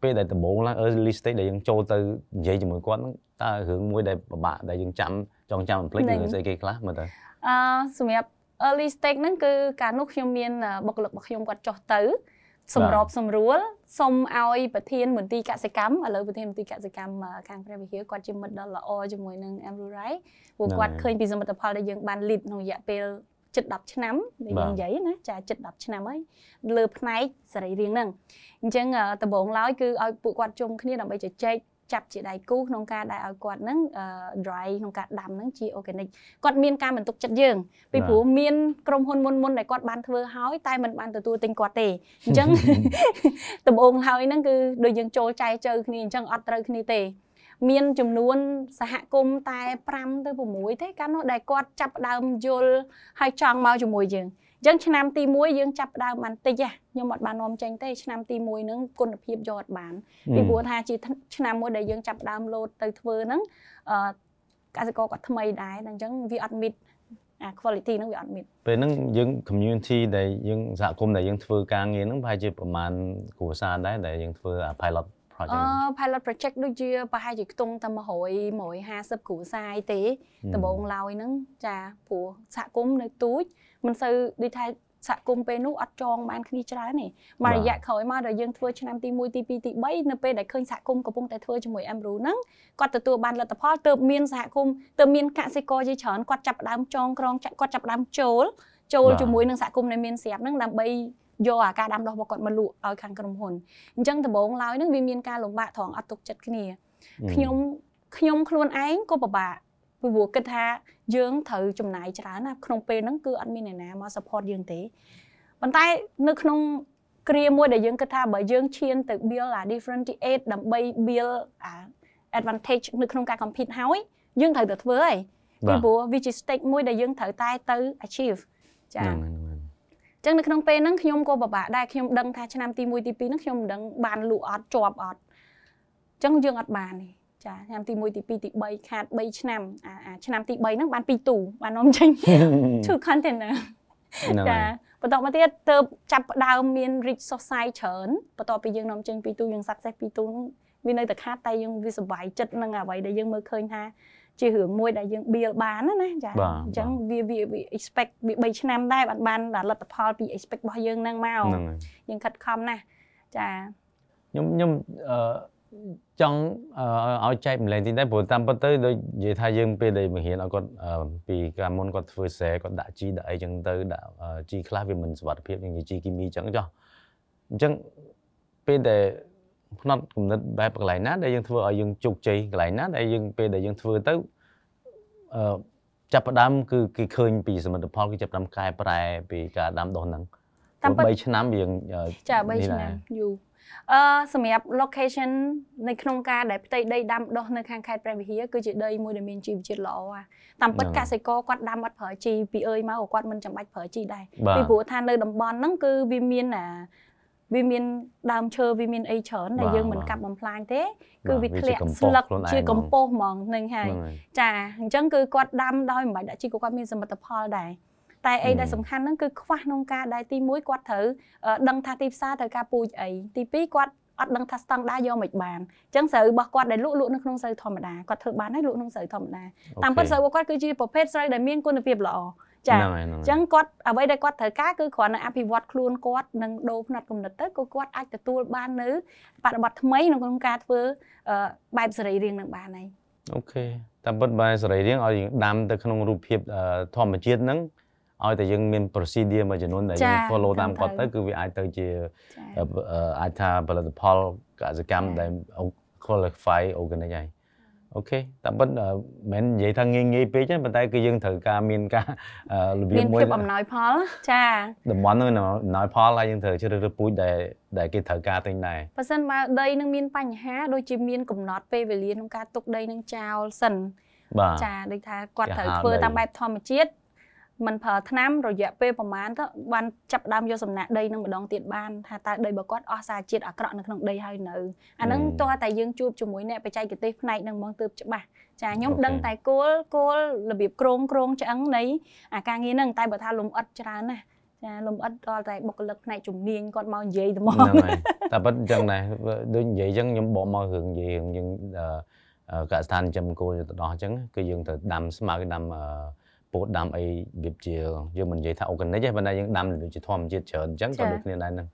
Speaker 1: ពេលដែលដំបូងឡើង early stage ដែលយើងចូលទៅនិយាយជាមួយគាត់ហ្នឹងតើរឿងមួយដែលពិបាកដែលយើងចាំចង់ចាំមិនភ្លេច
Speaker 2: ហ្នឹង
Speaker 1: រឿងស្អីគេខ្លះមើលទៅ
Speaker 2: អឺសម្រាប់ early stage ហ្នឹងគឺកាលនោះខ្ញុំមានអឺបុគ្គលិករបស់ខ្ញុំគាត់ចុះទៅ សម្របសម្រួលសុំឲ្យប្រធានមន្ទីរកសិកម្មឥឡូវប្រធានមន្ទីរកសិកម្មអឺខាងព្រះវិហារគាត់ជាមិត្តដ៏ល្អជាមួយនឹង Amru Rai ព្រោះ
Speaker 1: ហ្នឹង
Speaker 2: គាត់
Speaker 1: ហើយ
Speaker 2: ឃើញពីសមិទ្ធផលដែលយើងបាន lead ក្នុងរយៈពេលជិត10ឆ្នាំដែល
Speaker 1: បាទ
Speaker 2: យើងនិយាយណាចាជិត10ឆ្នាំហើយលើផ្នែកសរីរាង្គហ្នឹងអញ្ចឹងអឺដំបូងឡើយគឺឲ្យពួកគាត់ជុំគ្នាដើម្បីជជែក ចាប់ជាដៃគូក្នុងការដែលឲ្យគាត់ហ្នឹងអឺ dry ក្នុងការដាំហ្នឹងជា organic គាត់មានការបន្ទុកចិត្តយើងពី
Speaker 1: បាទ
Speaker 2: ព្រោះមានក្រុមហ៊ុនមុនមុនៗដែលគាត់បានធ្វើហើយតែมันបានទទួលទិញគាត់ទេអញ្ចឹងដំបូងហើយហ្នឹងគឺដូចយើងចូលចែកជើគ្នាអញ្ចឹងអត់ត្រូវគ្នាទេមានចំនួនសហគមន៍តែ5ទៅ6ទេកាលនោះដែលគាត់ចាប់ផ្ដើមយល់ហើយចង់មកជាមួយយើងអញ្ចឹងឆ្នាំទី1យើងចាប់ផ្ដើមបានតិចហ៎ខ្ញុំអត់បាននាំចេញទេឆ្នាំទី1ហ្នឹងគុណភាពយកអត់បានពីព្រោះថាជាឆ្នាំមួយដែលយើងចាប់ផ្ដើមលោតទៅធ្វើហ្នឹងអឺកសិករគាត់ថ្មីដែរអញ្ចឹងវាអត់ meet អា quality ហ្នឹងវាអត់ meet
Speaker 1: ពេលហ្នឹងយើង community ដែលយើងសហគមន៍ដែលយើងធ្វើការងារហ្នឹងប្រហែលជាប្រហែលគ្រួសារដែរដែលយើងធ្វើអា pilot
Speaker 2: អឺ
Speaker 1: project ហ្នឹង
Speaker 2: pilot project ដូចជាប្រហែលជាខ្ទង់តែ100 150គ្រួសារឯទេដំបូងឡើយហ្នឹងចាព្រោះសហគមន៍នៅទូចមិនសូវដូចថាសហគមន៍ពេលនោះអត់ចងបានគ្នាច្រើនទេមករយៈក្រោយមកដល់យើងធ្វើឆ្នាំទី1ទី2ទី3នៅពេលដែលឃើញសហគមន៍កំពុងតែធ្វើជាមួយ Amru ហ្នឹងគាត់ទទួលបានលទ្ធផលទើបមានសហគមន៍ទើបមានកសិករជាច្រើនគាត់ចាប់ផ្ដើមចងក្រងចាក់គាត់ចាប់ផ្ដើមចូលចូលជាមួយនឹងសហគមន៍ដែលមានស្រាប់ហ្នឹងដើម្បី យកអាការដាំដុះរបស់គាត់មកលក់ឲ្យខាងក្រុមហ៊ុនអញ្ចឹងដំបូងឡើយហ្នឹងវាមានការលំបាកត្រង់អត់ទុកចិត្តគ្នាខ្ញុំខ្ញុំខ្លួនឯងក៏ពិបាកពីព្រោះគិតថាយើងត្រូវចំណាយច្រើនណាក្នុងពេលហ្នឹងគឺអត់មានអ្នកណាមក support យើងទេប៉ុន្តែនៅក្នុងគ្រាមួយដែលយើងគិតថាបើយើងឈានទៅ build អា differentiate ដើម្បី build អា advantage នៅក្នុងការ compete ហើយយើងត្រូវតែធ្វើហើយពីព្រោះវាជា stake មួយដែលយើងត្រូវតែទៅ achieve ចា ចឹងនៅក្នុងពេលហ្នឹងខ្ញុំក៏ពិបាកដែរខ្ញុំដឹងថាឆ្នាំទី1ទី2ហ្នឹងខ្ញុំមិនដឹងបានលក់អត់ជាប់អត់ចឹងយើងអត់បានទេចាឆ្នាំទី1ទី2ទី3ខាត3ឆ្នាំអាអាឆ្នាំទី3ហ្នឹងបាន2ទូបាននាំចេញ two container
Speaker 1: ហ្នឹង
Speaker 2: ចា
Speaker 1: ហើយ
Speaker 2: បន្តមកទៀតទៅចាប់ផ្ដើមមាន rich society ច្រើនបន្ទាប់ពីយើងនាំចេញពីទូយើង success ពីទូហ្នឹងវានៅតែខាតតែយើងវាសុបាយចិត្តនឹងអ្វីដែលយើងមើលឃើញថា ជារឿងមួយដែលយើង build បានណាណាចា
Speaker 1: បាទ
Speaker 2: អញ្ចឹងវាវាវា expect វា3ឆ្នាំដែរបានបានដល់លទ្ធផលពី expect របស់យើងហ្នឹងមក
Speaker 1: ហ្នឹងហើយ
Speaker 2: យើងខិតខំណាស់ចា
Speaker 1: ខ្ញុំខ្ញុំអឺចង់អឺឲ្យចែកម្លែងតិចដែរព្រោះតាមពិតទៅដូចនិយាយថាយើងពេលដែលបង្រៀនឲ្យគាត់អឺពីកាលមុនគាត់ធ្វើខ្សែគាត់ដាក់ជីដាក់អីចឹងទៅដាក់អឺជីខ្លះវាមិនសុវត្ថិភាពយើងនិយាយជីគីមីចឹងចុះអញ្ចឹងពេលដែល ផ្នត់គំនិតបែបកន្លែងណាដែលយើងធ្វើឲ្យយើងជោគជ័យកន្លែងណាដែលយើងពេលដែលយើងធ្វើទៅអឺចាប់ផ្ដើមគឺគេឃើញពីសមិទ្ធផលគឺចាប់ផ្ដើមកែប្រែពីការដាំដុះហ្នឹង
Speaker 2: តាមពិត
Speaker 1: 3ឆ្នាំយើងអឺ
Speaker 2: ចា
Speaker 1: នេះ
Speaker 2: 3
Speaker 1: ដែរ
Speaker 2: ឆ្នាំយូរអឺសម្រាប់ location នៅក្នុងការដែលផ្ទៃដីដាំដុះនៅខាងខេត្តព្រះវិហារគឺជាដីមួយដែលមានជីវជាតិល្អហ่ะតាមពិត
Speaker 1: ហ្នឹង
Speaker 2: កសិករគាត់ដាំអត់ប្រើជីពីអើយមកក៏គាត់មិនចាំបាច់ប្រើជីដែរ
Speaker 1: បាទ
Speaker 2: ពីព្រោះថានៅតំបន់ហ្នឹងគឺវាមានអា វាមានដើមឈើវាមានអីច្រើនដែល
Speaker 1: បាទ
Speaker 2: យើងមិន
Speaker 1: បាទ
Speaker 2: កាប់បំផ្លាញទេ គឺ
Speaker 1: បាទ
Speaker 2: វា
Speaker 1: វាជា
Speaker 2: ធ្លាក់
Speaker 1: កម្ពស់
Speaker 2: ស្លឹក
Speaker 1: ខ្លួនឯង
Speaker 2: ជា
Speaker 1: ហ្មង
Speaker 2: កម្ពស់ហ្មងនឹងហើយ
Speaker 1: ហ្នឹងហើយ
Speaker 2: ចាអញ្ចឹងគឺគាត់ដាំដោយមិនបាច់ដាក់ជីក៏គាត់មានសមិទ្ធផលដែរតែអីដែល
Speaker 1: ហឹម
Speaker 2: សំខាន់ហ្នឹងគឺខ្វះក្នុងការដែលទី1គាត់ត្រូវអឺដឹងថាទីផ្សារត្រូវការពូជអីទី2គាត់អត់ដឹងថាស្តង់ដារយកមិនបានអញ្ចឹងស្រូវរបស់គាត់ដែលលក់លក់នៅក្នុងស្រូវធម្មតាគាត់ធ្វើបានហើយលក់ក្នុងស្រូវធម្មតាតាមពិតស្រូវរបស់គាត់គឺជាប្រភេទស្រូវដែលមានគុណភាពល្អ ចា
Speaker 1: ហ្នឹងហើយហ្នឹង
Speaker 2: អ
Speaker 1: ហើយ
Speaker 2: ញ្ចឹងគាត់អ្វីដែលគាត់ត្រូវការគឺគ្រាន់តែអភិវឌ្ឍខ្លួនគាត់និងដូរផ្នត់គំនិតទៅក៏គាត់អាចទទួលបាននៅបប្រតិបត្តិថ្មីនៅក្នុងការធ្វើអឺបែបសេរីរាង្គនឹងបានហើយ
Speaker 1: អូខេតាមពិតបើសរីរាង្គឲ្យយើងដាំទៅក្នុងរូបភាពអឺធម្មជាតិហ្នឹងឲ្យតែយើងមាន procedure មួយចំនួនដែលយើង
Speaker 2: ចា
Speaker 1: follow តាម
Speaker 2: ត្រឹម
Speaker 1: គាត់
Speaker 2: ត្រូវ
Speaker 1: ទៅគឺវាអាចទៅជា
Speaker 2: ចា
Speaker 1: អឺអឺអាចថាផលិតផលកសិកម្ម
Speaker 2: ចា
Speaker 1: ដែល qualify organic ហើយ អូខេតាមពិតអឺមិនមែននិយាយថាងាយងាយពេកទេប៉ុន្តែគឺយើងត្រូវការមានការអឺរបៀ
Speaker 2: មា
Speaker 1: ប
Speaker 2: ន
Speaker 1: មួយ
Speaker 2: ភាពអំណោយផលចា
Speaker 1: តំបន់ហ្នឹងណយផលហើយយើងត្រូវជ្រើសរើសពូជដែលដែលគេត្រូវការទិញដែរ
Speaker 2: បើសិនបើដីនឹងមានបញ្ហាដូចជាមានកំណត់ពេលវេលាក្នុងការទុកដីនឹងចោលសិន
Speaker 1: បាទ
Speaker 2: ចាដូចថាគាត់
Speaker 1: ចា
Speaker 2: ត្រូវ
Speaker 1: ហាល
Speaker 2: ធ្វើ
Speaker 1: ដី
Speaker 2: តាមបែបធម្មជាតិ មិនប្រើថ្នាំរយៈពេលប្រហែលទៅបានចាប់ផ្ដើមយកសំណាក់ដីនឹងម្ដងទៀតបានថាតើដីរបស់គាត់អស់សារជាតិអាក្រក់នៅក្នុងដីហើយនៅអាហ្នឹង
Speaker 1: ហឹម
Speaker 2: តើតែយើងជួបជាមួយអ្នកបច្ចេកទេសផ្នែកហ្នឹងហ្មងទើបច្បាស់ចាខ្ញុំ
Speaker 1: អូខេ
Speaker 2: ដឹងតែគោលគោលរបៀបក្រងក្រងឆ្អឹងនៃអាការងារហ្នឹងតែបើថាលំអិតច្រើនណាស់ចាលំអិតដល់តែបុគ្គលិកផ្នែកជំនាញគាត់មកនិយាយទៅមក
Speaker 1: ហ្នឹងហើយតែប៉ិតអញ្ចឹងដែរដូចនិយាយអញ្ចឹងខ្ញុំបកមករឿងនិយាយរឿងយើងអឺអឺកសិដ្ឋានចិញ្ចឹមគោទៅដោះអញ្ចឹងគឺយើងត្រូវដាំស្មៅដាំអឺ ពោតដាំអីរបៀបជាយើងមិននិយាយថា organic ទេប៉ុន្តែយើងដាំដូចជាធម្មជាតិច្រើនអញ្ចឹងក៏
Speaker 2: ចា៎
Speaker 1: ដូចគ្នាដែរហ្នឹង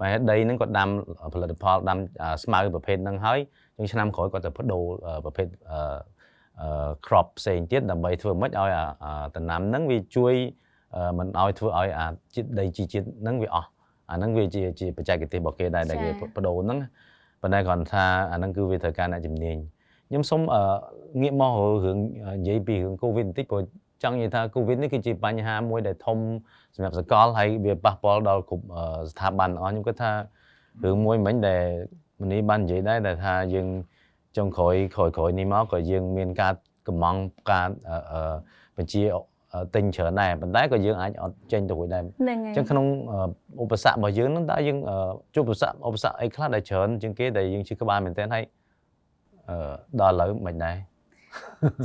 Speaker 1: បើហេតុដីហ្នឹងគាត់ដាំផលិតផលដាំអឺស្មៅប្រភេទហ្នឹងហើយយើងឆ្នាំក្រោយគាត់ទៅបដូរអឺប្រភេទអឺអឺ crop ផ្សេងទៀតដើម្បីធ្វើម៉េចឲ្យអាអាដំណាំហ្នឹងវាជួយអឺមិនឲ្យធ្វើឲ្យអាជាតិដីជីជាតិហ្នឹងវាអស់អាហ្នឹងវាជាជាបច្ចេកទេសរបស់គេដែរដែលគេ
Speaker 2: ចា៎
Speaker 1: បដូរហ្នឹងប៉ុន្តែគ្រាន់ថាអាហ្នឹងគឺវាត្រូវការអ្នកជំនាញខ្ញុំសូមអឺងាកមករឿងនិយាយពីរឿង COVID បន្តិចព្រោះ ចង់និយាយថា COVID នេះគឺជាបញ្ហាមួយដែលធំសម្រាប់សកលហើយវាប៉ះពាល់ដល់គ្រប់អឺស្ថាប័នទាំងអស់ខ្ញុំគិតថារឿងមួយមិញដែលមនីបាននិយាយដែរដែលថាយើងចុងក្រោយក្រោយក្រោយនេះមកក៏យើងមានការកំងការអឺអឺបញ្ជាអឺទិញច្រើនដែរប៉ុន្តែក៏យើងអាចអត់ចេញទៅរួចដែរ
Speaker 2: ហ្នឹងហើ
Speaker 1: អ
Speaker 2: យ
Speaker 1: ញ្ចឹងក្នុងអឺឧបសគ្គរបស់យើងហ្នឹងតើយើងអឺជួបឧបសគ្គឧបសគ្គអីខ្លះដែលច្រើនជាងគេដែលយើងជឿក្បាលមែនទែនហើយអឺដល់ឥឡូវមិនដែរ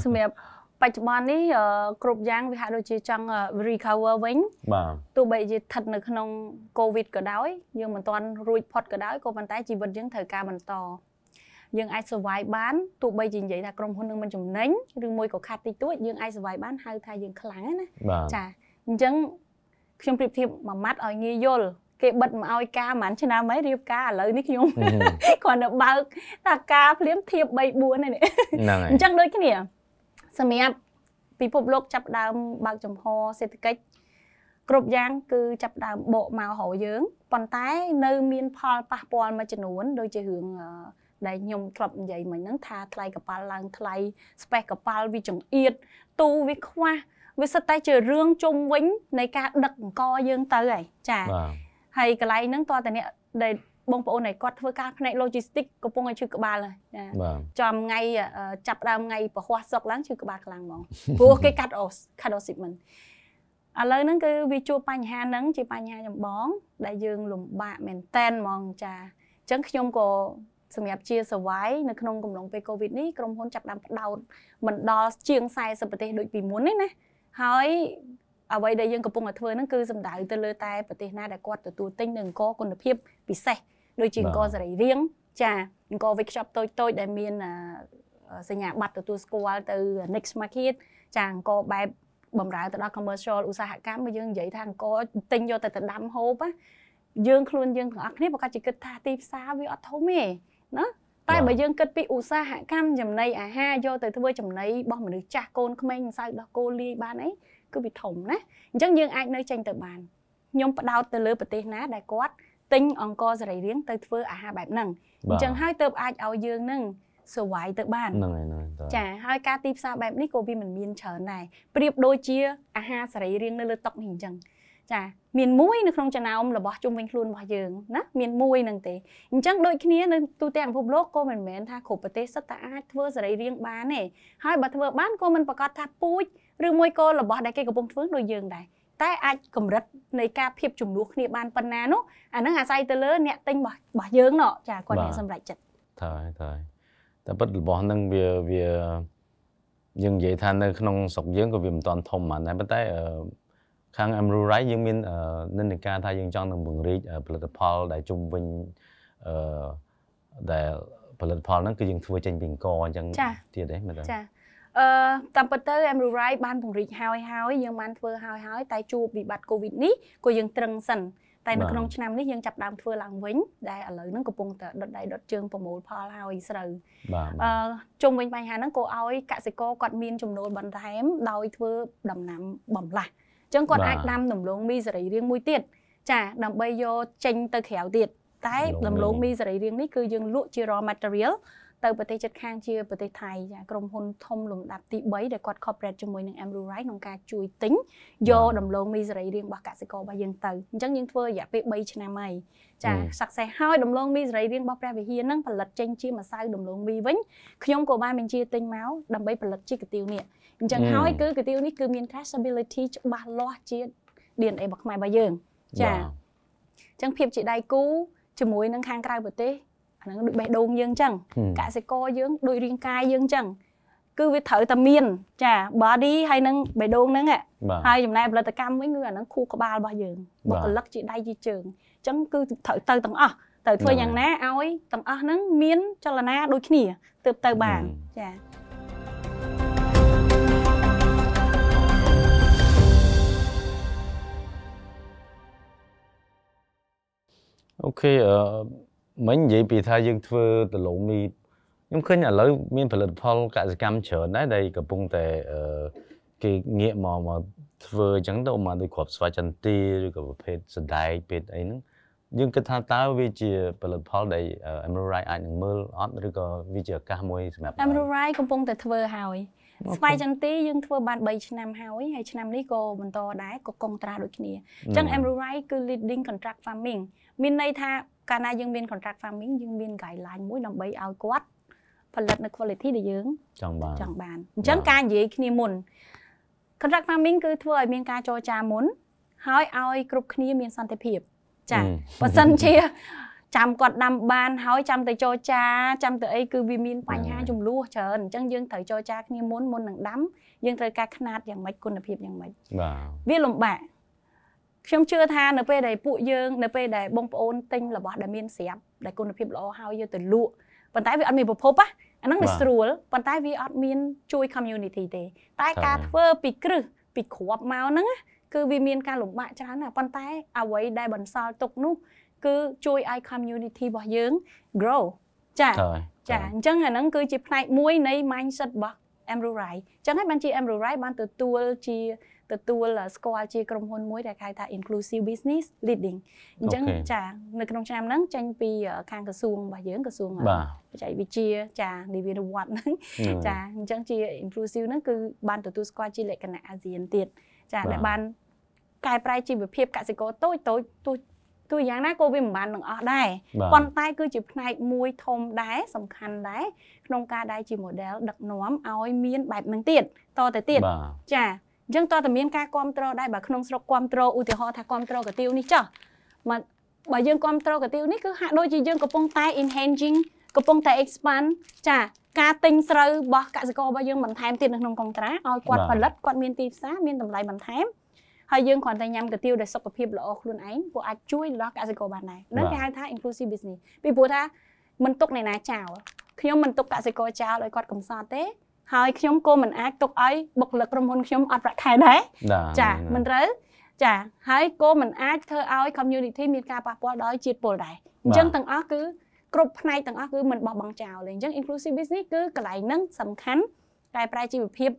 Speaker 2: សម្រាប់ បច្ចុប្បន្ននេះអឺគ្រប់យ៉ាងវាហាក់ដូចជាចង់អឺ recover វិញ
Speaker 1: បាទ
Speaker 2: ទោះបីជាស្ថិតនៅក្នុង COVID ក៏ដោយយើងមិនទាន់រួចផុតក៏ដោយក៏ប៉ុន្តែជីវិតយើងត្រូវការបន្តយើងអាច survive បានទោះបីជានិយាយថាក្រុមហ៊ុននឹងមិនចំណេញឬមួយក៏ខាត់តិចតួចយើងអាច survive បានហៅថាយើងខ្លាំងណាណា
Speaker 1: បាទ
Speaker 2: ចាអញ្ចឹងខ្ញុំប្រៀបធៀបមួយម៉ាត់ឲ្យងាយយល់គេបិទមកឲ្យការប្រហែលឆ្នាំហើយរៀបការឥឡូវនេះខ្ញុំ
Speaker 1: ហឹម
Speaker 2: គ្រាន់តែបើកថាការភ្លាមធៀប3 4ហ្នឹងនេះ
Speaker 1: ហ្នឹងហើយ
Speaker 2: អញ្ចឹងដូចគ្នា សម្រាប់ពិភពលោកចាប់ផ្ដើមបើកចំហសេដ្ឋកិច្ចគ្រប់យ៉ាងគឺចាប់ផ្ដើមបកមករកយើងប៉ុន្តែនៅមានផលប៉ះពាល់មួយចំនួនដូចជារឿងអឺដែលខ្ញុំធ្លាប់និយាយមិញហ្នឹងថាថ្លៃកប៉ាល់ឡើងថ្លៃ space កប៉ាល់វាចង្អៀតទូវាខ្វះវាសិតតែជារឿងជុំវិញនៃការដឹកអង្គយើងទៅហើយចា
Speaker 1: បាទ
Speaker 2: ហើយកន្លែងហ្នឹងតើតើអ្នកដែល បងប្អូនដែលគាត់ធ្វើការផ្នែក logistics កំពុងតែឈឺក្បាលហើយចា
Speaker 1: បាទ
Speaker 2: ចំថ្ងៃអឺចាប់ផ្ដើមថ្ងៃពហុសុកឡើងឈឺក្បាលខ្លាំងហ្មងព្រោះគេកាត់អូសកាត់អូ shipment ឥឥឡូវហ្នឹងគឺវាជួបបញ្ហាហ្នឹងជាបញ្ហាចម្បង ដែលយើងលំបាកមែនតែនហ្មងចាអញ្ចឹងខ្ញុំក៏សម្រាប់ជាសវ័យនៅក្នុងកំឡុងពេលកូវីដនេះក្រុមហ៊ុនចាប់ផ្ដើមផ្ដោតមិនដល់ជាង40ប្រទេសដូចពីមុនទេណាហើយអ្វីដែលយើងកំពុងតែធ្វើហ្នឹងគឺសំដៅទៅលើតែប្រទេសណាដែលគាត់ទទួលទិញនៅអង្គរគុណភាពពិសេស ដូចជាអង្គរសរីរាង្គចាអង្គរ workshop តូចតូចដែលមានអឺសញ្ញាបត្រទទួលស្គាល់ទៅ next market ចាអង្គរបែបបំរើទៅដល់ commercial ឧស្សាហកម្មបើយើងនិយាយថាអង្គរទិញយកទៅទៅដាំហូបណាយើងខ្លួនយើងទាំងអស់គ្នាប្រកាសជាគិតថាទីផ្សារវាអត់ធំទេណាតែបើយើងគិតពីឧស្សាហកម្មចំណីអាហារយកទៅធ្វើចំណីរបស់មនុស្សចាស់កូនក្មេងមិនសូវដោះគោលាយបានអីគឺវាធំណាអញ្ចឹងយើងអាចនៅចេញទៅបានខ្ញុំផ្ដោតទៅលើប្រទេសណាដែលគាត់ ទិញអង្គរសរីរាង្គទៅធ្វើអាហារបែបហ្នឹងអញ្ចឹងហើយទៅអាចឲ្យយើងនឹងសវ័យទៅបាន
Speaker 1: ហ្នឹងហើយហ្នឹងហើយតើ
Speaker 2: ចាហើយការទីផ្សារបែបនេះក៏វាមិនមានច្រើនដែរប្រៀបដូចជាអាហារសរីរាង្គនៅលើតុនេះអញ្ចឹងចាមានមួយនៅក្នុងចំណោមរបស់ជុំវិញខ្លួនរបស់យើងណាមានមួយហ្នឹងទេអញ្ចឹងដូចគ្នានៅទូទាំងពិភពលោកក៏មិនមែនថាគ្រប់ប្រទេសសុទ្ធតែអាចធ្វើសរីរាង្គបានទេហើយបើធ្វើបានក៏មិនប្រកាសថាពូជឬមួយក៏របស់ដែលគេកំពុងធ្វើដូចយើងដែរ តែអាចកម្រិតនៃការភាពជំនួសគ្នាបានប៉ុណ្ណានោះអាហ្នឹងអាស្រ័យទៅលើអ្នកទិញរបស់របស់យើងណោះចាគាត់អ្នកសម្រេចចិត្ត
Speaker 1: តើតើតែពិតរបស់ហ្នឹងវាវាយើងនិយាយថានៅក្នុងស្រុកយើងក៏វាមិនតាន់ធំហ្មងដែរប៉ុន្តែអឺខាង Emerald Rice យើងមានអឺនិន្នាការថាយើងចង់នឹងពង្រីកអឺផលិតផលដែលជុំវិញអឺដែលផលិតផលហ្នឹងគឺយើងធ្វើចេញពីអង្គអញ្ចឹង
Speaker 2: ចា
Speaker 1: ទៀតទេមែនទេ
Speaker 2: ចា អឺតាមពិតទៅ Emerald Rice បានពង្រីកហើយហើយយើងបានធ្វើហើយហើយតែជួបវិបត្តិ Covid នេះក៏យើងត្រឹងសិនតែនៅ
Speaker 1: បាទ
Speaker 2: ក្នុងឆ្នាំនេះយើងចាប់ផ្ដើមធ្វើឡើងវិញដែលឥឡូវហ្នឹងកំពុងតែដុតដៃដុតជើងប្រមូលផលហើយស្រូវ
Speaker 1: បាទ
Speaker 2: អឺជុំវិញបញ្ហាហ្នឹងក៏ឲ្យកសិករគាត់មានចំណូលបន្ថែមដោយធ្វើដំណាំបំលាស់អញ្ចឹងគាត់
Speaker 1: បាទ
Speaker 2: អាចដាំដំឡូងមីសរីរាង្គមួយទៀតចាដើម្បីយកចេញទៅក្រៅទៀតតែ
Speaker 1: ដំ
Speaker 2: ដំ
Speaker 1: ឡូ
Speaker 2: ឡូ
Speaker 1: ង
Speaker 2: ង
Speaker 1: មី
Speaker 2: មីសរីរាង្គនេះគឺយើងលក់ជា raw material ទៅប្រទេសជិតខាងជាប្រទេសថៃចាក្រុមហ៊ុនធំលំដាប់ទី3ដែលគាត់ corporate ជាមួយនឹង Emerald Rice ក្នុងការជួយទិញយកដំឡូងមីសរីរាង្គរបស់កសិកររបស់យើងទៅអញ្ចឹងយើងធ្វើរយៈពេល3ឆ្នាំហើយចា success ហើយដំឡូងមីសរីរាង្គរបស់ព្រះវិហារហ្នឹងផលិតចេញជាម្សៅដំឡូងមីវិញខ្ញុំក៏បានបញ្ជាទិញមកដើម្បីផលិតជាកាទៀវនេះអញ្ចឹងហើយគឺកាទៀវនេះគឺមាន traceability ច្បាស់លាស់ជា DNA របស់ខ្មែររបស់យើងចា
Speaker 1: បាទ
Speaker 2: អញ្ចឹងភាពជាដៃគូជាមួយនឹងខាងក្រៅប្រទេស អាហ្នឹងដូចបេះដូងយើងអញ្ចឹង
Speaker 1: ហឹម
Speaker 2: កសិករយើងដូចរាងកាយយើងអញ្ចឹងគឺវាត្រូវតែមានចា body ហើយនឹងបេះដូងហ្នឹងហ่ะ
Speaker 1: បាទ
Speaker 2: ហើយចំណែកផលិតកម្មវិញគឺអាហ្នឹងខួរក្បាលរបស់យើង
Speaker 1: បា
Speaker 2: បុ
Speaker 1: ទ
Speaker 2: គ្គលិកជាដៃជាជើងអញ្ចឹងគឺត្រូវទៅទាំងអស់ត្រូវធ្វើ
Speaker 1: ហ្នឹង
Speaker 2: យ៉ាងណាឲ្យទាំងអស់ហ្នឹងមានចលនាដូចគ្នាទើបទៅបាន
Speaker 1: ហឹម
Speaker 2: ចា
Speaker 1: អូខេអឺ មិញនិយាយពីថាយើងធ្វើដលងមីខ្ញុំឃើញឥឡូវមានផលិតផលកសិកម្មច្រើនដែរដែលកំពុងតែអឺគេងាកមកមកធ្វើអញ្ចឹងទៅមកដូចគ្រាប់ស្វាយចន្ទីឬក៏ប្រភេទសណ្ដែកប្រភេទអីហ្នឹងយើងគិតថាតើវាជាផលិតផលដែលអឺ Emerald Rice អាចនឹងមើលអត់ឬក៏វាជាឱកាសមួយសម្រាប់
Speaker 2: Emerald Rice កំពុងតែធ្វើហើយ
Speaker 1: អូខេ
Speaker 2: ស្វាយចន្ទីយើងធ្វើបាន3ឆ្នាំហើយហើយឆ្នាំនេះក៏បន្តដែរក៏កុងត្រាដូចគ្នាអញ្ចឹង Emerald Rice គឺ leading contract farming មានន័យថា កាលណាយើងមាន contract farming យើងមាន guideline មួយដើម្បីឲ្យគាត់ផលិតនៅ quality ដែលយើង
Speaker 1: ចង់បាន
Speaker 2: ចង់បានអញ្ចឹង
Speaker 1: បាទ
Speaker 2: ការនិយាយគ្នាមុន contract farming គឺធ្វើឲ្យមានការចរចាមុនហើយឲ្យគ្រប់គ្នាមានសន្តិភាពចា
Speaker 1: ហឹម
Speaker 2: បើសិនជាចាំគាត់ដាំបានហើយចាំទៅចរចាចាំទៅអីគឺវាមានបញ្ហា
Speaker 1: បាទ
Speaker 2: ចំនួនច្រើនអញ្ចឹងយើងត្រូវចរចាគ្នាមុនមុននឹងដាំយើងត្រូវការຂະຫນាតយ៉ាងម៉េចគុណភាពយ៉ាងម៉េច
Speaker 1: បាទ
Speaker 2: វាលំបាក ខ្ញុំជឿថានៅពេលដែលពួកយើងនៅពេលដែលបងប្អូនទិញរបស់ដែលមានស្រាប់ដែលគុណភាពល្អហើយយកទៅលក់ប៉ុន្តែវាអត់មានប្រភពណាអាហ្នឹងវា
Speaker 1: បាទ
Speaker 2: ស្រួលប៉ុន្តែវាអត់មានជួយ community ទេ តែការ
Speaker 1: ត្រូវ
Speaker 2: ធ្វើពីគ្រឹះពីគ្រាប់មកហ្នឹងណាគឺវាមានការលំបាកច្រើនណាស់ប៉ុន្តែអ្វីដែលបន្សល់ទុកនោះ គឺជួយឲ្យ community របស់យើង grow ចា
Speaker 1: ហើយ
Speaker 2: ចាអញ្ចឹងអាហ្នឹងគឺជាផ្នែកមួយនៃ mindset របស់ Emerald Rice អញ្ចឹងហើយបានជា Emerald Rice បានទទួលជា ទទួលស្គាល់ជាក្រុមហ៊ុនមួយដែលគេហៅថា inclusive business leading អញ្ចឹង
Speaker 1: អូខេ
Speaker 2: ចានៅក្នុងឆ្នាំហ្នឹងចេញពីខាងក្រសួងរបស់យើងក្រសួង
Speaker 1: បាទ
Speaker 2: បច្ចេកវិទ្យាចានិវិនវត្តហ្នឹង
Speaker 1: ហ្នឹង
Speaker 2: ចាអញ្ចឹងជា inclusive ហ្នឹងគឺបានទទួលស្គាល់ជាលក្ខណៈអាស៊ានទៀតចា
Speaker 1: បាទ
Speaker 2: ដែលបានកែប្រែជីវភាពកសិករតូចតូចទោះទោះយ៉ាងណាក៏វាមិនបាននឹងអស់ដែរ
Speaker 1: បាទ
Speaker 2: ប៉ុន្តែគឺជាផ្នែកមួយធំដែរសំខាន់ដែរក្នុងការដែលជា model ដឹកនាំឲ្យមានបែបហ្នឹងទៀតតទៅទៀត
Speaker 1: បាទ
Speaker 2: ចា អញ្ចឹងតើតើមានការគ្រប់គ្រងដែរបើក្នុងស្រុកគ្រប់គ្រងឧទាហរណ៍ថាគ្រប់គ្រងកាទៀវនេះចុះមកបើយើងគ្រប់គ្រងកាទៀវនេះគឺហាក់ដូចជាយើងកំពុងតែ enhancing កំពុងតែ expand ចាការទិញស្រូវរបស់កសិកររបស់យើងបន្ថែមទៀតនៅក្នុងកុងត្រាឲ្យគាត់ផលិតគាត់មានទីផ្សារមានតម្លៃបន្ថែមហើយយើងគ្រាន់តែញ៉ាំកាទៀវដែលសុខភាពល្អខ្លួនឯងពួកអាចជួយដល់កសិករបានដែរហ្នឹងគេហៅថា inclusive business ពីព្រោះថាមិនទុកអ្នកណាចោលខ្ញុំមិនទុកកសិករចោលឲ្យគាត់កំសត់ទេ ហើយខ្ញុំក៏មិនអាចទុកឲ្យបុគ្គលិកក្រុមហ៊ុនខ្ញុំអត់ប្រាក់ខែដែរ
Speaker 1: បាទ
Speaker 2: ចាមិនត្រូវចាហើយក៏មិនអាចធ្វើឲ្យ community មានការប៉ះពាល់ដោយជាតិពុលដែរអញ្ចឹងទាំងអស់គឺគ្រប់ផ្នែកទាំងអស់គឺមិនបោះបង់ចោលទេអញ្ចឹង inclusive business គឺកន្លែងហ្នឹងសំខាន់កែប្រែជីវភាព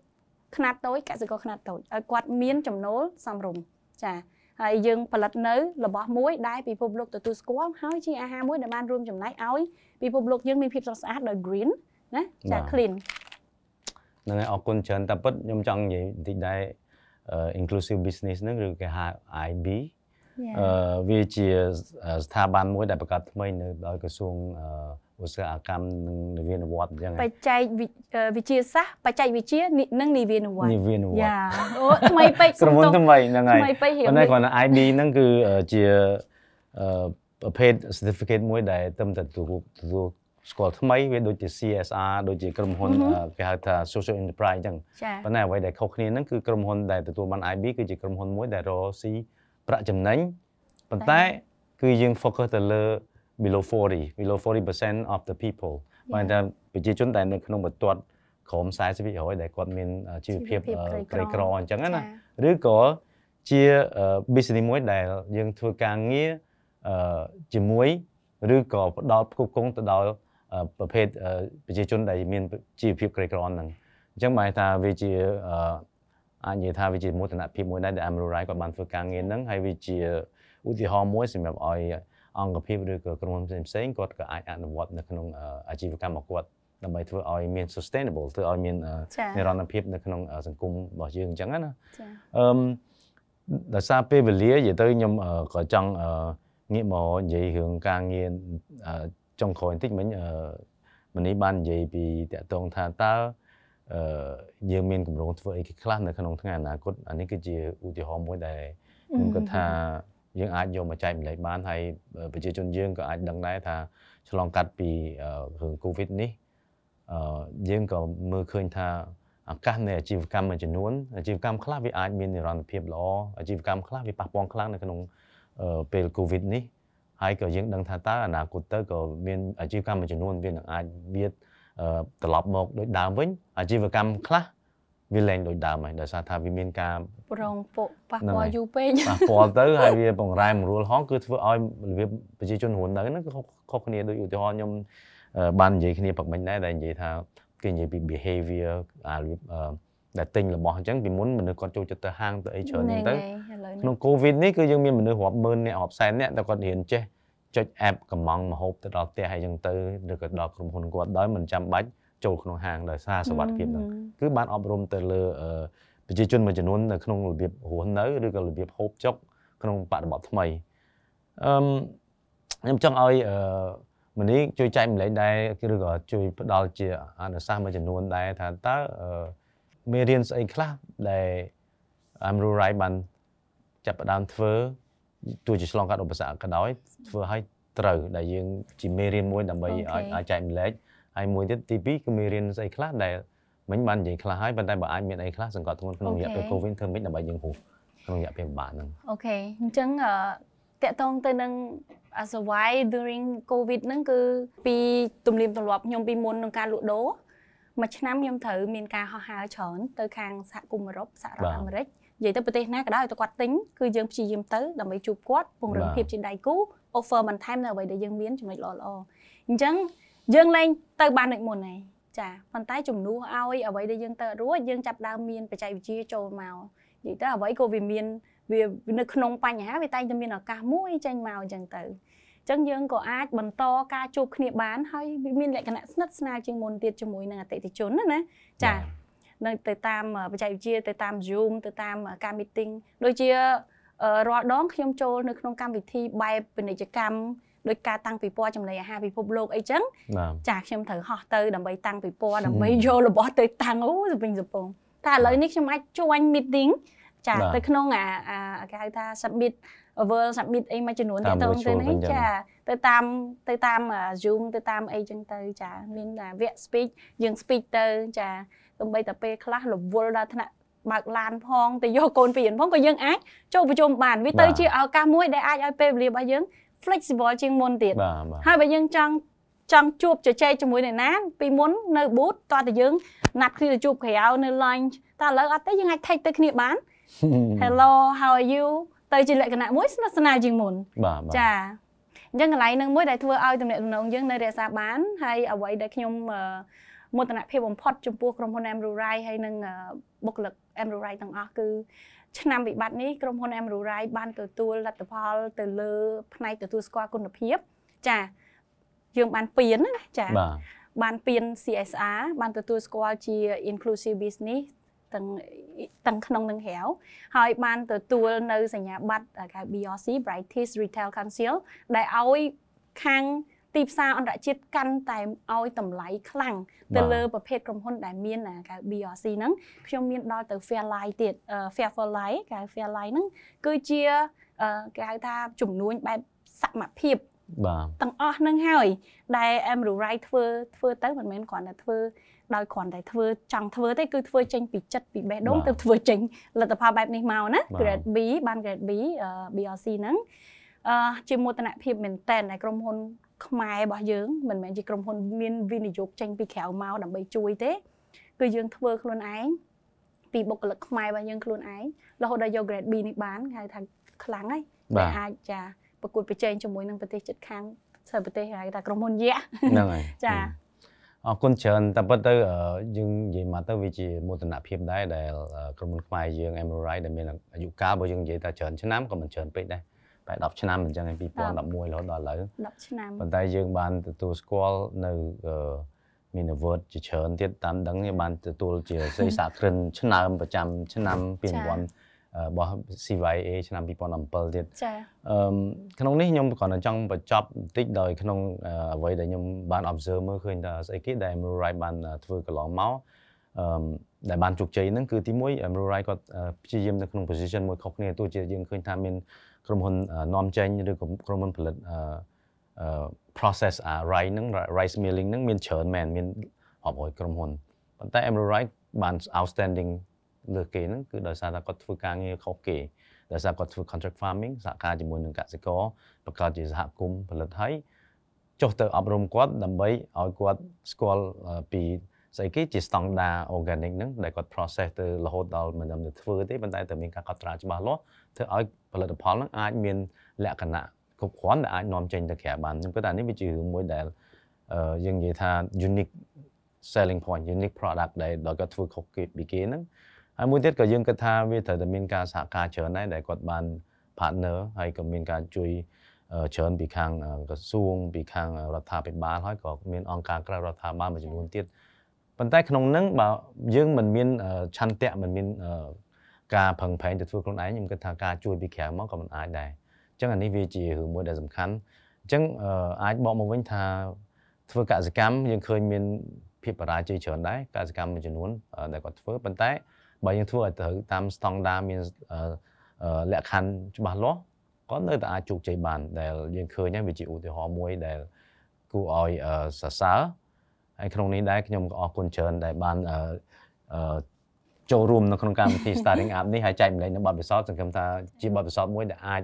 Speaker 2: ខ្នាតតូចកសិករខ្នាតតូចឲ្យគាត់មានចំណូលសមរម្យចាហើយយើងផលិតនៅរបស់មួយដែលពិភពលោកទទួលស្គាល់ហើយជាអាហារមួយដែលបានរួមចំណែកឲ្យពិភពលោកយើងមានភាពស្រស់ស្អាតដោយ green ណាចា clean
Speaker 1: ហ្នឹងហើយអរគុណច្រើនតែពិតខ្ញុំចង់និយាយបន្តិចដែរអឺ inclusive business ហ្នឹងឬគេហៅ IB អឺវាជាស្ថាប័នមួយដែលបង្កើតថ្មីនៅដោយក្រសួងអឺឧស្សាហកម្មនិងនវានុវត្តន៍អញ្ចឹង
Speaker 2: បច្ចេកវិវិទ្យាសាស្ត្របច្ចេកវិទ្យានិងនិវានុវត្តន៍
Speaker 1: នវានុវត្តន៍
Speaker 2: យ៉ាអូថ្មីពេក
Speaker 1: ក្រុមហ៊ុនថ្មីហ្នឹងហើយ
Speaker 2: ថ្មីពេករៀ
Speaker 1: ប៉ុ
Speaker 2: ង
Speaker 1: ន្តែគ្រាន់តែ IB ហ្នឹងគឺជាអឺប្រភេទ certificate មួយដែលត្រឹមតែទទួលទទួល ស្គាល់ថ្មីវាដូចជា CSR ដូចជាក្រុមហ៊ុនអឺគេហៅថា social enterprise អញ្ចឹង
Speaker 2: ចា
Speaker 1: ប៉ុន្តែអ្វីដែលខុសគ្នាហ្នឹងគឺក្រុមហ៊ុនដែលទទួលបាន IB គឺជាក្រុមហ៊ុនមួយដែលរកស៊ីប្រាក់ចំណេញប៉ុន្តែគឺយើង focus ទៅលើ below 40 below 40% of the people បើថាប្រជាជនដែលនៅក្នុងបន្ទាត់ក្រោម40%ដែលគាត់មានអឺជីវភាពអឺក្រីក្រអញ្ចឹងណាឬក៏ជាអឺ business មួយដែលយើងធ្វើការងារអឺជាមួយឬក៏ផ្ដល់ផ្គត់ផ្គង់ទៅដល់អឺ ប្រភេទអឺប្រជាជនដែលមានជីវភាពក្រីក្រហ្នឹងអញ្ចឹងបានថាវាជាអឺអាចនិយាយថាវាជាមោទនភាពមួយដែរដែល Amrurai គាត់បានធ្វើការងារហ្នឹងហើយវាជាឧទាហរណ៍មួយសម្រាប់ឲ្យអង្គភាពឬក៏ក្រុមហ៊ុនផ្សេងៗគាត់ក៏អាចអនុវត្តនៅក្នុងអឺអាជីវកម្មរបស់គាត់ដើម្បីធ្វើឲ្យមាន sustainable ធ្វើឲ្យមានអឺ
Speaker 2: ចា
Speaker 1: និរន្តរភាពនៅក្នុងអឺសង្គមរបស់យើងអញ្ចឹងណា
Speaker 2: ចា
Speaker 1: អឺមដោយសារពេលវេលានិយាយទៅខ្ញុំអឺក៏ចង់អឺងាកមកនិយាយរឿងការងារអឺ ចុងក្រោយបន្តិចមិញអឺមនីបាននិយាយពីតកតងថាតើអឺយើងមានកម្រងធ្វើអីគេខ្លះនៅក្នុងថ្ងៃអនាគតអានេះគឺជាឧទាហរណ៍មួយដែលខ្ញុំគិតថាយើងអាចយកមកចែកម្លែកបានហើយប្រជាជនយើងក៏អាចដឹងដែរថាឆ្លងកាត់ពីអឺរឿង Covid នេះអឺយើងក៏មើលឃើញថាឱកាសនៃអាជីវកម្មមួយចំនួនអាជីវកម្មខ្លះវាអាចមាននិរន្តរភាពល្អអាជីវកម្មខ្លះវាប៉ះពាល់ខ្លាំងនៅក្នុងអឺពេល Covid នេះ ហើយក៏យើងដឹងថាតើអនាគតទៅក៏មានអាជីវកម្មមួយចំនួនវានឹងអាចវាអឺត្រឡប់មកដូចដើមវិញអាជីវកម្មខ្លះវាលែងដូចដើមហើយដោយសារថាវាមានការ
Speaker 2: ប្រងពុកប៉ះ
Speaker 1: ហ្នឹង
Speaker 2: ពា
Speaker 1: ហើ
Speaker 2: ល់
Speaker 1: យ
Speaker 2: យូរពេក
Speaker 1: ប៉ះពាល់ទៅហើយវាបង្រែមរួលហងគឺធ្វើឲ្យរបៀបប្រជាជនរស់នៅហ្នឹងគឺខុសខុសគ្នាដូចឧទាហរណ៍ខ្ញុំអឺបាននិយាយគ្នាប្រមិញដែរដែលនិយាយថាគេនិយាយពី behavior អារបៀបអឺ ដែលទិញរបស់អញ្ចឹងពីមុនមនុស្សគាត់ចូលចិត្តទៅហាងទៅអីច្រើនហ្នឹងទៅ
Speaker 2: ឥឡូវ
Speaker 1: ក្នុង Covid នេះគឺយើងមានមនុស្សរាប់ម៉ឺនអ្នករាប់សែនអ្នកតែគាត់រៀនចេះចុច app កំងមហូបទៅដល់ផ្ទះអីចឹងទៅឬក៏ដល់ក្រុមហ៊ុនគាត់ដោយមិនចាំបាច់ចូលក្នុងហាងដោយសារសុវត្ថិភាពហ្នឹងគឺបានអប់រំទៅលើអឺប្រជាជនមួយចំនួននៅក្នុងរបៀបរស់នៅឬក៏របៀបហូបចុកក្នុងបរិបទថ្មីអឺមខ្ញុំចង់ឲ្យអឺមនីជួយចែកម្លែកដែរឬក៏ជួយផ្ដល់ជាអនុសាសន៍មួយចំនួនដែរថាតើអឺ មេរៀនស្អីខ្លះដែល Amru Rai បានចាប់ផ្ដើមធ្វើទោះជាឆ្លងកាត់ឧបសគ្គក៏ដោយធ្វើឲ្យត្រូវដែលយើងជាមេរៀនមួយដើម្បីឲ្យអាចចែកម្លែកហើយមួយទៀតទី2គឺមេរៀនស្អីខ្លះដែលមិញបាននិយាយខ្លះហើយប៉ុន្តែបើអាចមានអីខ្លះសង្កត់ធ្ងន់ក្នុងរយៈពេល COVID ធ្វើម៉េចដើម្បីយើងហួសក្នុងរយៈពេលពិបាកហ្នឹង
Speaker 2: អូខេអញ្ចឹងអឺតកតងទៅនឹង as a why during covid ហ្នឹងគឺពីទំនៀមទម្លាប់ខ្ញុំពីមុនក្នុងការលក់ដូរ មួយឆ្នាំខ្ញុំត្រូវមានការហោះហើរច្រើនទៅខាងសហគមន៍អឺរ៉ុបសហរដ្ឋអាមេរិកនិយាយទៅប្រទេសណាក៏ដោយទៅគាត់ទិញគឺយើងព្យាយាមទៅដើម្បីជួបគាត់ពង្រឹងភាពជាដៃគូ offer បន្ថែមនៅអ្វីដែលយើងមានចំណុចល្អល្អអញ្ចឹងយើងលែងទៅបានដូចមុនហើយចាប៉ុន្តែជំនួសឲ្យអ្វីដែលយើងទៅអត់រួចយើងចាប់ដើមមានបច្ចេកវិទ្យាចូលមកនិយាយទៅអ្វីក៏វាមានវានៅក្នុងបញ្ហាវាតែងតែមានឱកាសមួយចេញមកអញ្ចឹងទៅអញ្ចឹងយើងក៏អាចបន្តការជួបគ្នាបានហើយវាមានលក្ខណៈស្និទ្ធស្នាលជាងមុនទៀតជាមួយនឹងអតិថិជនណាណាចានៅទៅតាមបច្ចេកវិទ្យាទៅតាម Zoom ទៅតាមការ meeting ដូចជារាល់ដងខ្ញុំចូលនៅក្នុងកម្មវិធីបែបពាណិជ្ជកម្មដោយការតាំងពិព័រណ៍ចំណីអាហារពិភពលោកអីចឹង
Speaker 1: បាទ
Speaker 2: ចាខ្ញុំត្រូវហោះទៅដើម្បីតាំងពិព័រណ៍ដើម្បីយករបស់ទៅតាំងអូសពិញសពងតែឥឡូវនេះខ្ញុំអាច join meeting ចា
Speaker 1: បាទ
Speaker 2: ទៅក្នុងអាអាគេហៅថា submit Word submit អីមួយចំនួន
Speaker 1: តាម
Speaker 2: ទាក់ទងទៅ
Speaker 1: virtual
Speaker 2: នេះ
Speaker 1: វិញចឹង
Speaker 2: ចាទៅតាមទៅតាមអា Zoom ទៅតាមអីចឹងទៅចាមានតែវគ្គ speech យើង speech ទៅចាទំបីតែពេលខ្លះរវល់ដល់ថ្នាក់បើកឡានផងទៅយកកូនពីរៀនផងក៏យើងអាចចូលប្រជុំបានវាទៅ
Speaker 1: បាទ
Speaker 2: ជាឱកាសមួយដែលអាចឲ្យពេលវេលារបស់យើង flexible ជាងមុនទៀត
Speaker 1: បាទបាទ
Speaker 2: ហើយបើយើងចង់ចង់ជួបជជែកជាមួយអ្នកណាពីមុននៅ booth តោះតែយើងណាត់គ្នាទៅជួបក្រៅនៅ lunch តែឥឡូវអត់ទេយើងអាច take ទៅគ្នាបាន Hello how are you ទៅជាលក្ខណៈមួយស្និទ្ធស្នាលជាងមុន
Speaker 1: បាទបាទ
Speaker 2: ចាអញ្ចឹងកន្លែងហ្នឹងមួយដែលធ្វើឲ្យទំនាក់ទំនងយើងនៅរក្សាបានហើយអ្វីដែលខ្ញុំអឺមោទនភាពបំផុតចំពោះក្រុមហ៊ុន Amrurai ហើយនិងអឺបុគ្គលិក Amrurai ទាំងអស់គឺឆ្នាំវិបត្តិនេះក្រុមហ៊ុន Amrurai បានទទួលលទ្ធផលទៅលើផ្នែកទទួលស្គាល់គុណភាពចាយើងបានពៀនណាចា
Speaker 1: បាទ
Speaker 2: បានពៀន CSR បានទទួលស្គាល់ជា inclusive business ទាំងទាំងក្នុងនិងក្រៅហើយបានទទួលនៅសញ្ញាបត្រគេហៅ BRC Brightest Retail Council ដែលឲ្យខាងទីផ្សារអន្តរជាតិកាន់តែឲ្យតម្លៃខ្លាំងទៅលើប្រភេទក្រុមហ៊ុនដែលមានអាគេហៅ BRC ហ្នឹងខ្ញុំមានដល់ទៅ Fairlight ទៀតអឺ Fair for Life គេហៅ Fairlight ហ្នឹងគឺជាអឺគេហៅថាជំនួញបែបសមភាព
Speaker 1: បាទ
Speaker 2: ទាំងអស់ហ្នឹងហើយដែល Emerald Right ធ្វើធ្វើទៅមិនមែនគ្រាន់តែធ្វើ ដោយគ្រាន់តែធ្វើចង់ធ្វើទេគឺធ្វើចេញពីចិត្តពីបេះដូង
Speaker 1: បាទ
Speaker 2: ទៅធ្វើចេញលទ្ធផលបែបនេះមកណា
Speaker 1: បាទ
Speaker 2: Grade B បាន Grade B អឺ BRC ហ្នឹងអឺជាមោទនភាពមែនតើដែលក្រុមហ៊ុនខ្មែររបស់យើងមិនមែនជាក្រុមហ៊ុនមានវិនិយោគចេញពីក្រៅមកដើម្បីជួយទេ គឺយើងធ្វើខ្លួនឯងពីបុគ្គលិកខ្មែររបស់យើងខ្លួនឯងរហូតដល់យក Grade B នេះបានគេហៅថាខ្លាំងហើយ
Speaker 1: បា
Speaker 2: ដែល
Speaker 1: ទ
Speaker 2: អាចចាប្រកួតប្រជែងជាមួយនឹងប្រទេសជិតខាងសិប្រទេសហៅថាក្រុមហ៊ុនយក្ស
Speaker 1: ហ្នឹងហើយ
Speaker 2: ចា
Speaker 1: អរគុណច្រើនតែប៉ុន្តែអឺយើងនិយាយមកទៅវាជាមោទនភាពដែរដែលអឺក្រុមហ៊ុនខ្មែរយើង Emerald ដែលមានអាយុកាលបើយើងនិយាយថាច្រើនឆ្នាំក៏មិនច្រើនពេកដែរប្រហែល10ឆ្នាំអញ្ចឹងឯង2011រហូតដល់ឥឡូវ
Speaker 2: 10ឆ្នាំ
Speaker 1: ប៉ុន្តែយើងបានទទួលស្គាល់នៅអឺមាន award ជាច្រើនទៀតតាមដឹងនេះបានទទួលជាស្រីសាក្រិនឆ្នើមប្រចាំឆ្នាំ2000 របស់ CYA ឆ្នាំ2007ទៀត
Speaker 2: ចា
Speaker 1: អឺក្នុងនេះខ្ញុំគ្រាន់តែចង់បញ្ចប់បន្តិចដោយក្នុងអឺអ្វីដែលខ្ញុំបាន observe មើលឃើញថាស្អីគេដែល Emerald Right បានអឺធ្វើកន្លងមកអឺដែលបានជោគជ័យហ្នឹងគឺទីមួយ Emerald Right គាត់អឺព្យាយាមនៅក្នុង position មួយខុសគ្នាទោះជាយើងឃើញថាមានក្រុមហ៊ុនអឺនាំចេញឬក៏ក្រុមហ៊ុនផលិតអឺអឺ process អា rice ហ្នឹង rice milling ហ្នឹងមានច្រើនមែនមានរាប់រយក្រុមហ៊ុនប៉ុន្តែ Emerald Right បាន outstanding លើគេហ្នឹងគឺដោយសារតែគាត់ធ្វើការងារខុសគេដោយសារគាត់ធ្វើ contract farming សហការជាមួយនឹងកសិករបង្កើតជាសហគមន៍ផលិតហើយចុះទៅអប់រំគាត់ដើម្បីឲ្យគាត់ស្គាល់អឺពីស្អីគេជា standard organic ហ្នឹងដែលគាត់ process ទៅរហូតដល់មិនដឹងទៅធ្វើទេប៉ុន្តែតែមានការកត់ត្រាច្បាស់លាស់ធ្វើឲ្យផលិតផលហ្នឹងអាចមានលក្ខណៈគ្រប់គ្រាន់ដែលអាចនាំចេញទៅក្រៅបានខ្ញុំគិតថានេះវាជារឿងមួយដែលអឺយើងនិយាយថា unique selling point unique product ដែលដល់គាត់ធ្វើខុសគេពីគេហ្នឹង ហើយមួយទៀតក៏យើងគិតថាវាត្រូវតែមានការសហការច្រើនដែរដែលគាត់បាន partner ហើយក៏មានការជួយអឺច្រើនពីខាងអឺក្រសួងពីខាងរដ្ឋាភិបាលហើយក៏មានអង្គការក្រៅរដ្ឋាភិបាលមួយចំនួនទៀតប៉ុន្តែក្នុងហ្នឹងបើយើងមិនមានអឺឆន្ទៈមិនមានអឺការផឹងប្រែងទៅធ្វើខ្លួនឯងខ្ញុំគិតថាការជួយពីក្រៅមកក៏មិនអាចដែរអញ្ចឹងអានេះវាជារឿងមួយដែលសំខាន់អញ្ចឹងអឺអាចបកមកវិញថាធ្វើកសិកម្មយើងឃើញមានភាពបរាជ័យច្រើនដែរកសិកម្មមួយចំនួនអឺដែលគាត់ធ្វើប៉ុន្តែ បើយើងធ្វើឲ្យត្រូវតាម standard មានអឺអឺលក្ខខណ្ឌច្បាស់លាស់ក៏នៅតែអាចជោគជ័យបានដែលយើងឃើញហើយវាជាឧទាហរណ៍មួយដែលគួរឲ្យអឺសរសើរហើយក្នុងនេះដែរខ្ញុំក៏អរគុណច្រើនដែលបានអឺអឺចូលរួមនៅក្នុងកម្មវិធី Starting Up នេះហើយចែកម្លែកនៅបទពិសោធន៍សង្ឃឹមថាជាបទពិសោធន៍មួយដែលអាច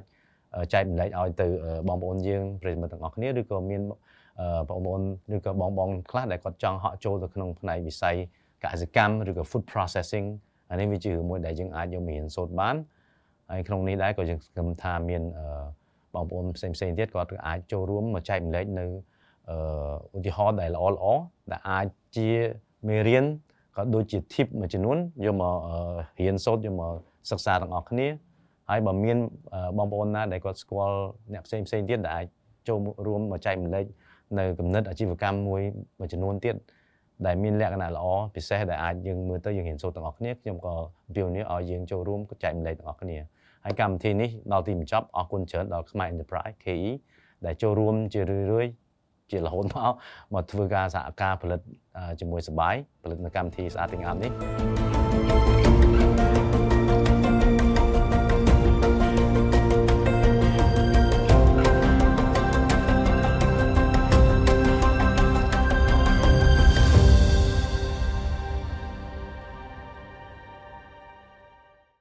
Speaker 1: អឺចែកម្លែកឲ្យទៅអឺបងប្អូនយើងប្រិយមិត្តទាំងអស់គ្នាឬក៏មានអឺបងប្អូនឬក៏បងបងខ្លះដែលគាត់ចង់ហក់ចូលទៅក្នុងផ្នែកវិស័យកសិកម្មឬក៏ food processing អានេះវាជារឿងមួយដែលយើងអាចយកមករៀនសូត្របានហើយក្នុងនេះដែរក៏យើងសង្ឃឹមថាមានអឺបងប្អូនផ្សេងផ្សេងៗទៀតគាត់ក៏អាចចូលរួមមកចែកម្លែកនៅអឺឧទាហរណ៍ដែលល្អល្អៗដែលអាចជាមេរៀនក៏ដូចជា tip មួយចំនួនយកមកអឺរៀនសូត្រយកមកសិក្សាទាំងអស់គ្នាហើយបើមានអឺបងប្អូនណាដែលគាត់ស្គាល់អ្នកផ្សេងផ្សេងៗទៀតដែលអាចចូលរួមមកចែកម្លែកនៅគំនិតអាជីវកម្មមួយមួយចំនួនទៀត ដែលមានលក្ខណៈល្អពិសេសដែលអាចយើងមើលទៅយើងរៀនសូត្រទាំងអស់គ្នាខ្ញុំក៏អំពាវនាវឲ្យយើងចូលរួមចែកម្លែកទាំងអស់គ្នាហើយកម្មវិធីនេះដល់ទីបញ្ចប់អរគុណច្រើនដល់ខ្មែរ Enterprise KE ដែលចូលរួមជារឿយៗជារហូតមកមកធ្វើការសហការផលិតអឺជាមួយសបាយផលិតនៅកម្មវិធីស្អាតទាំងអាប់នេះ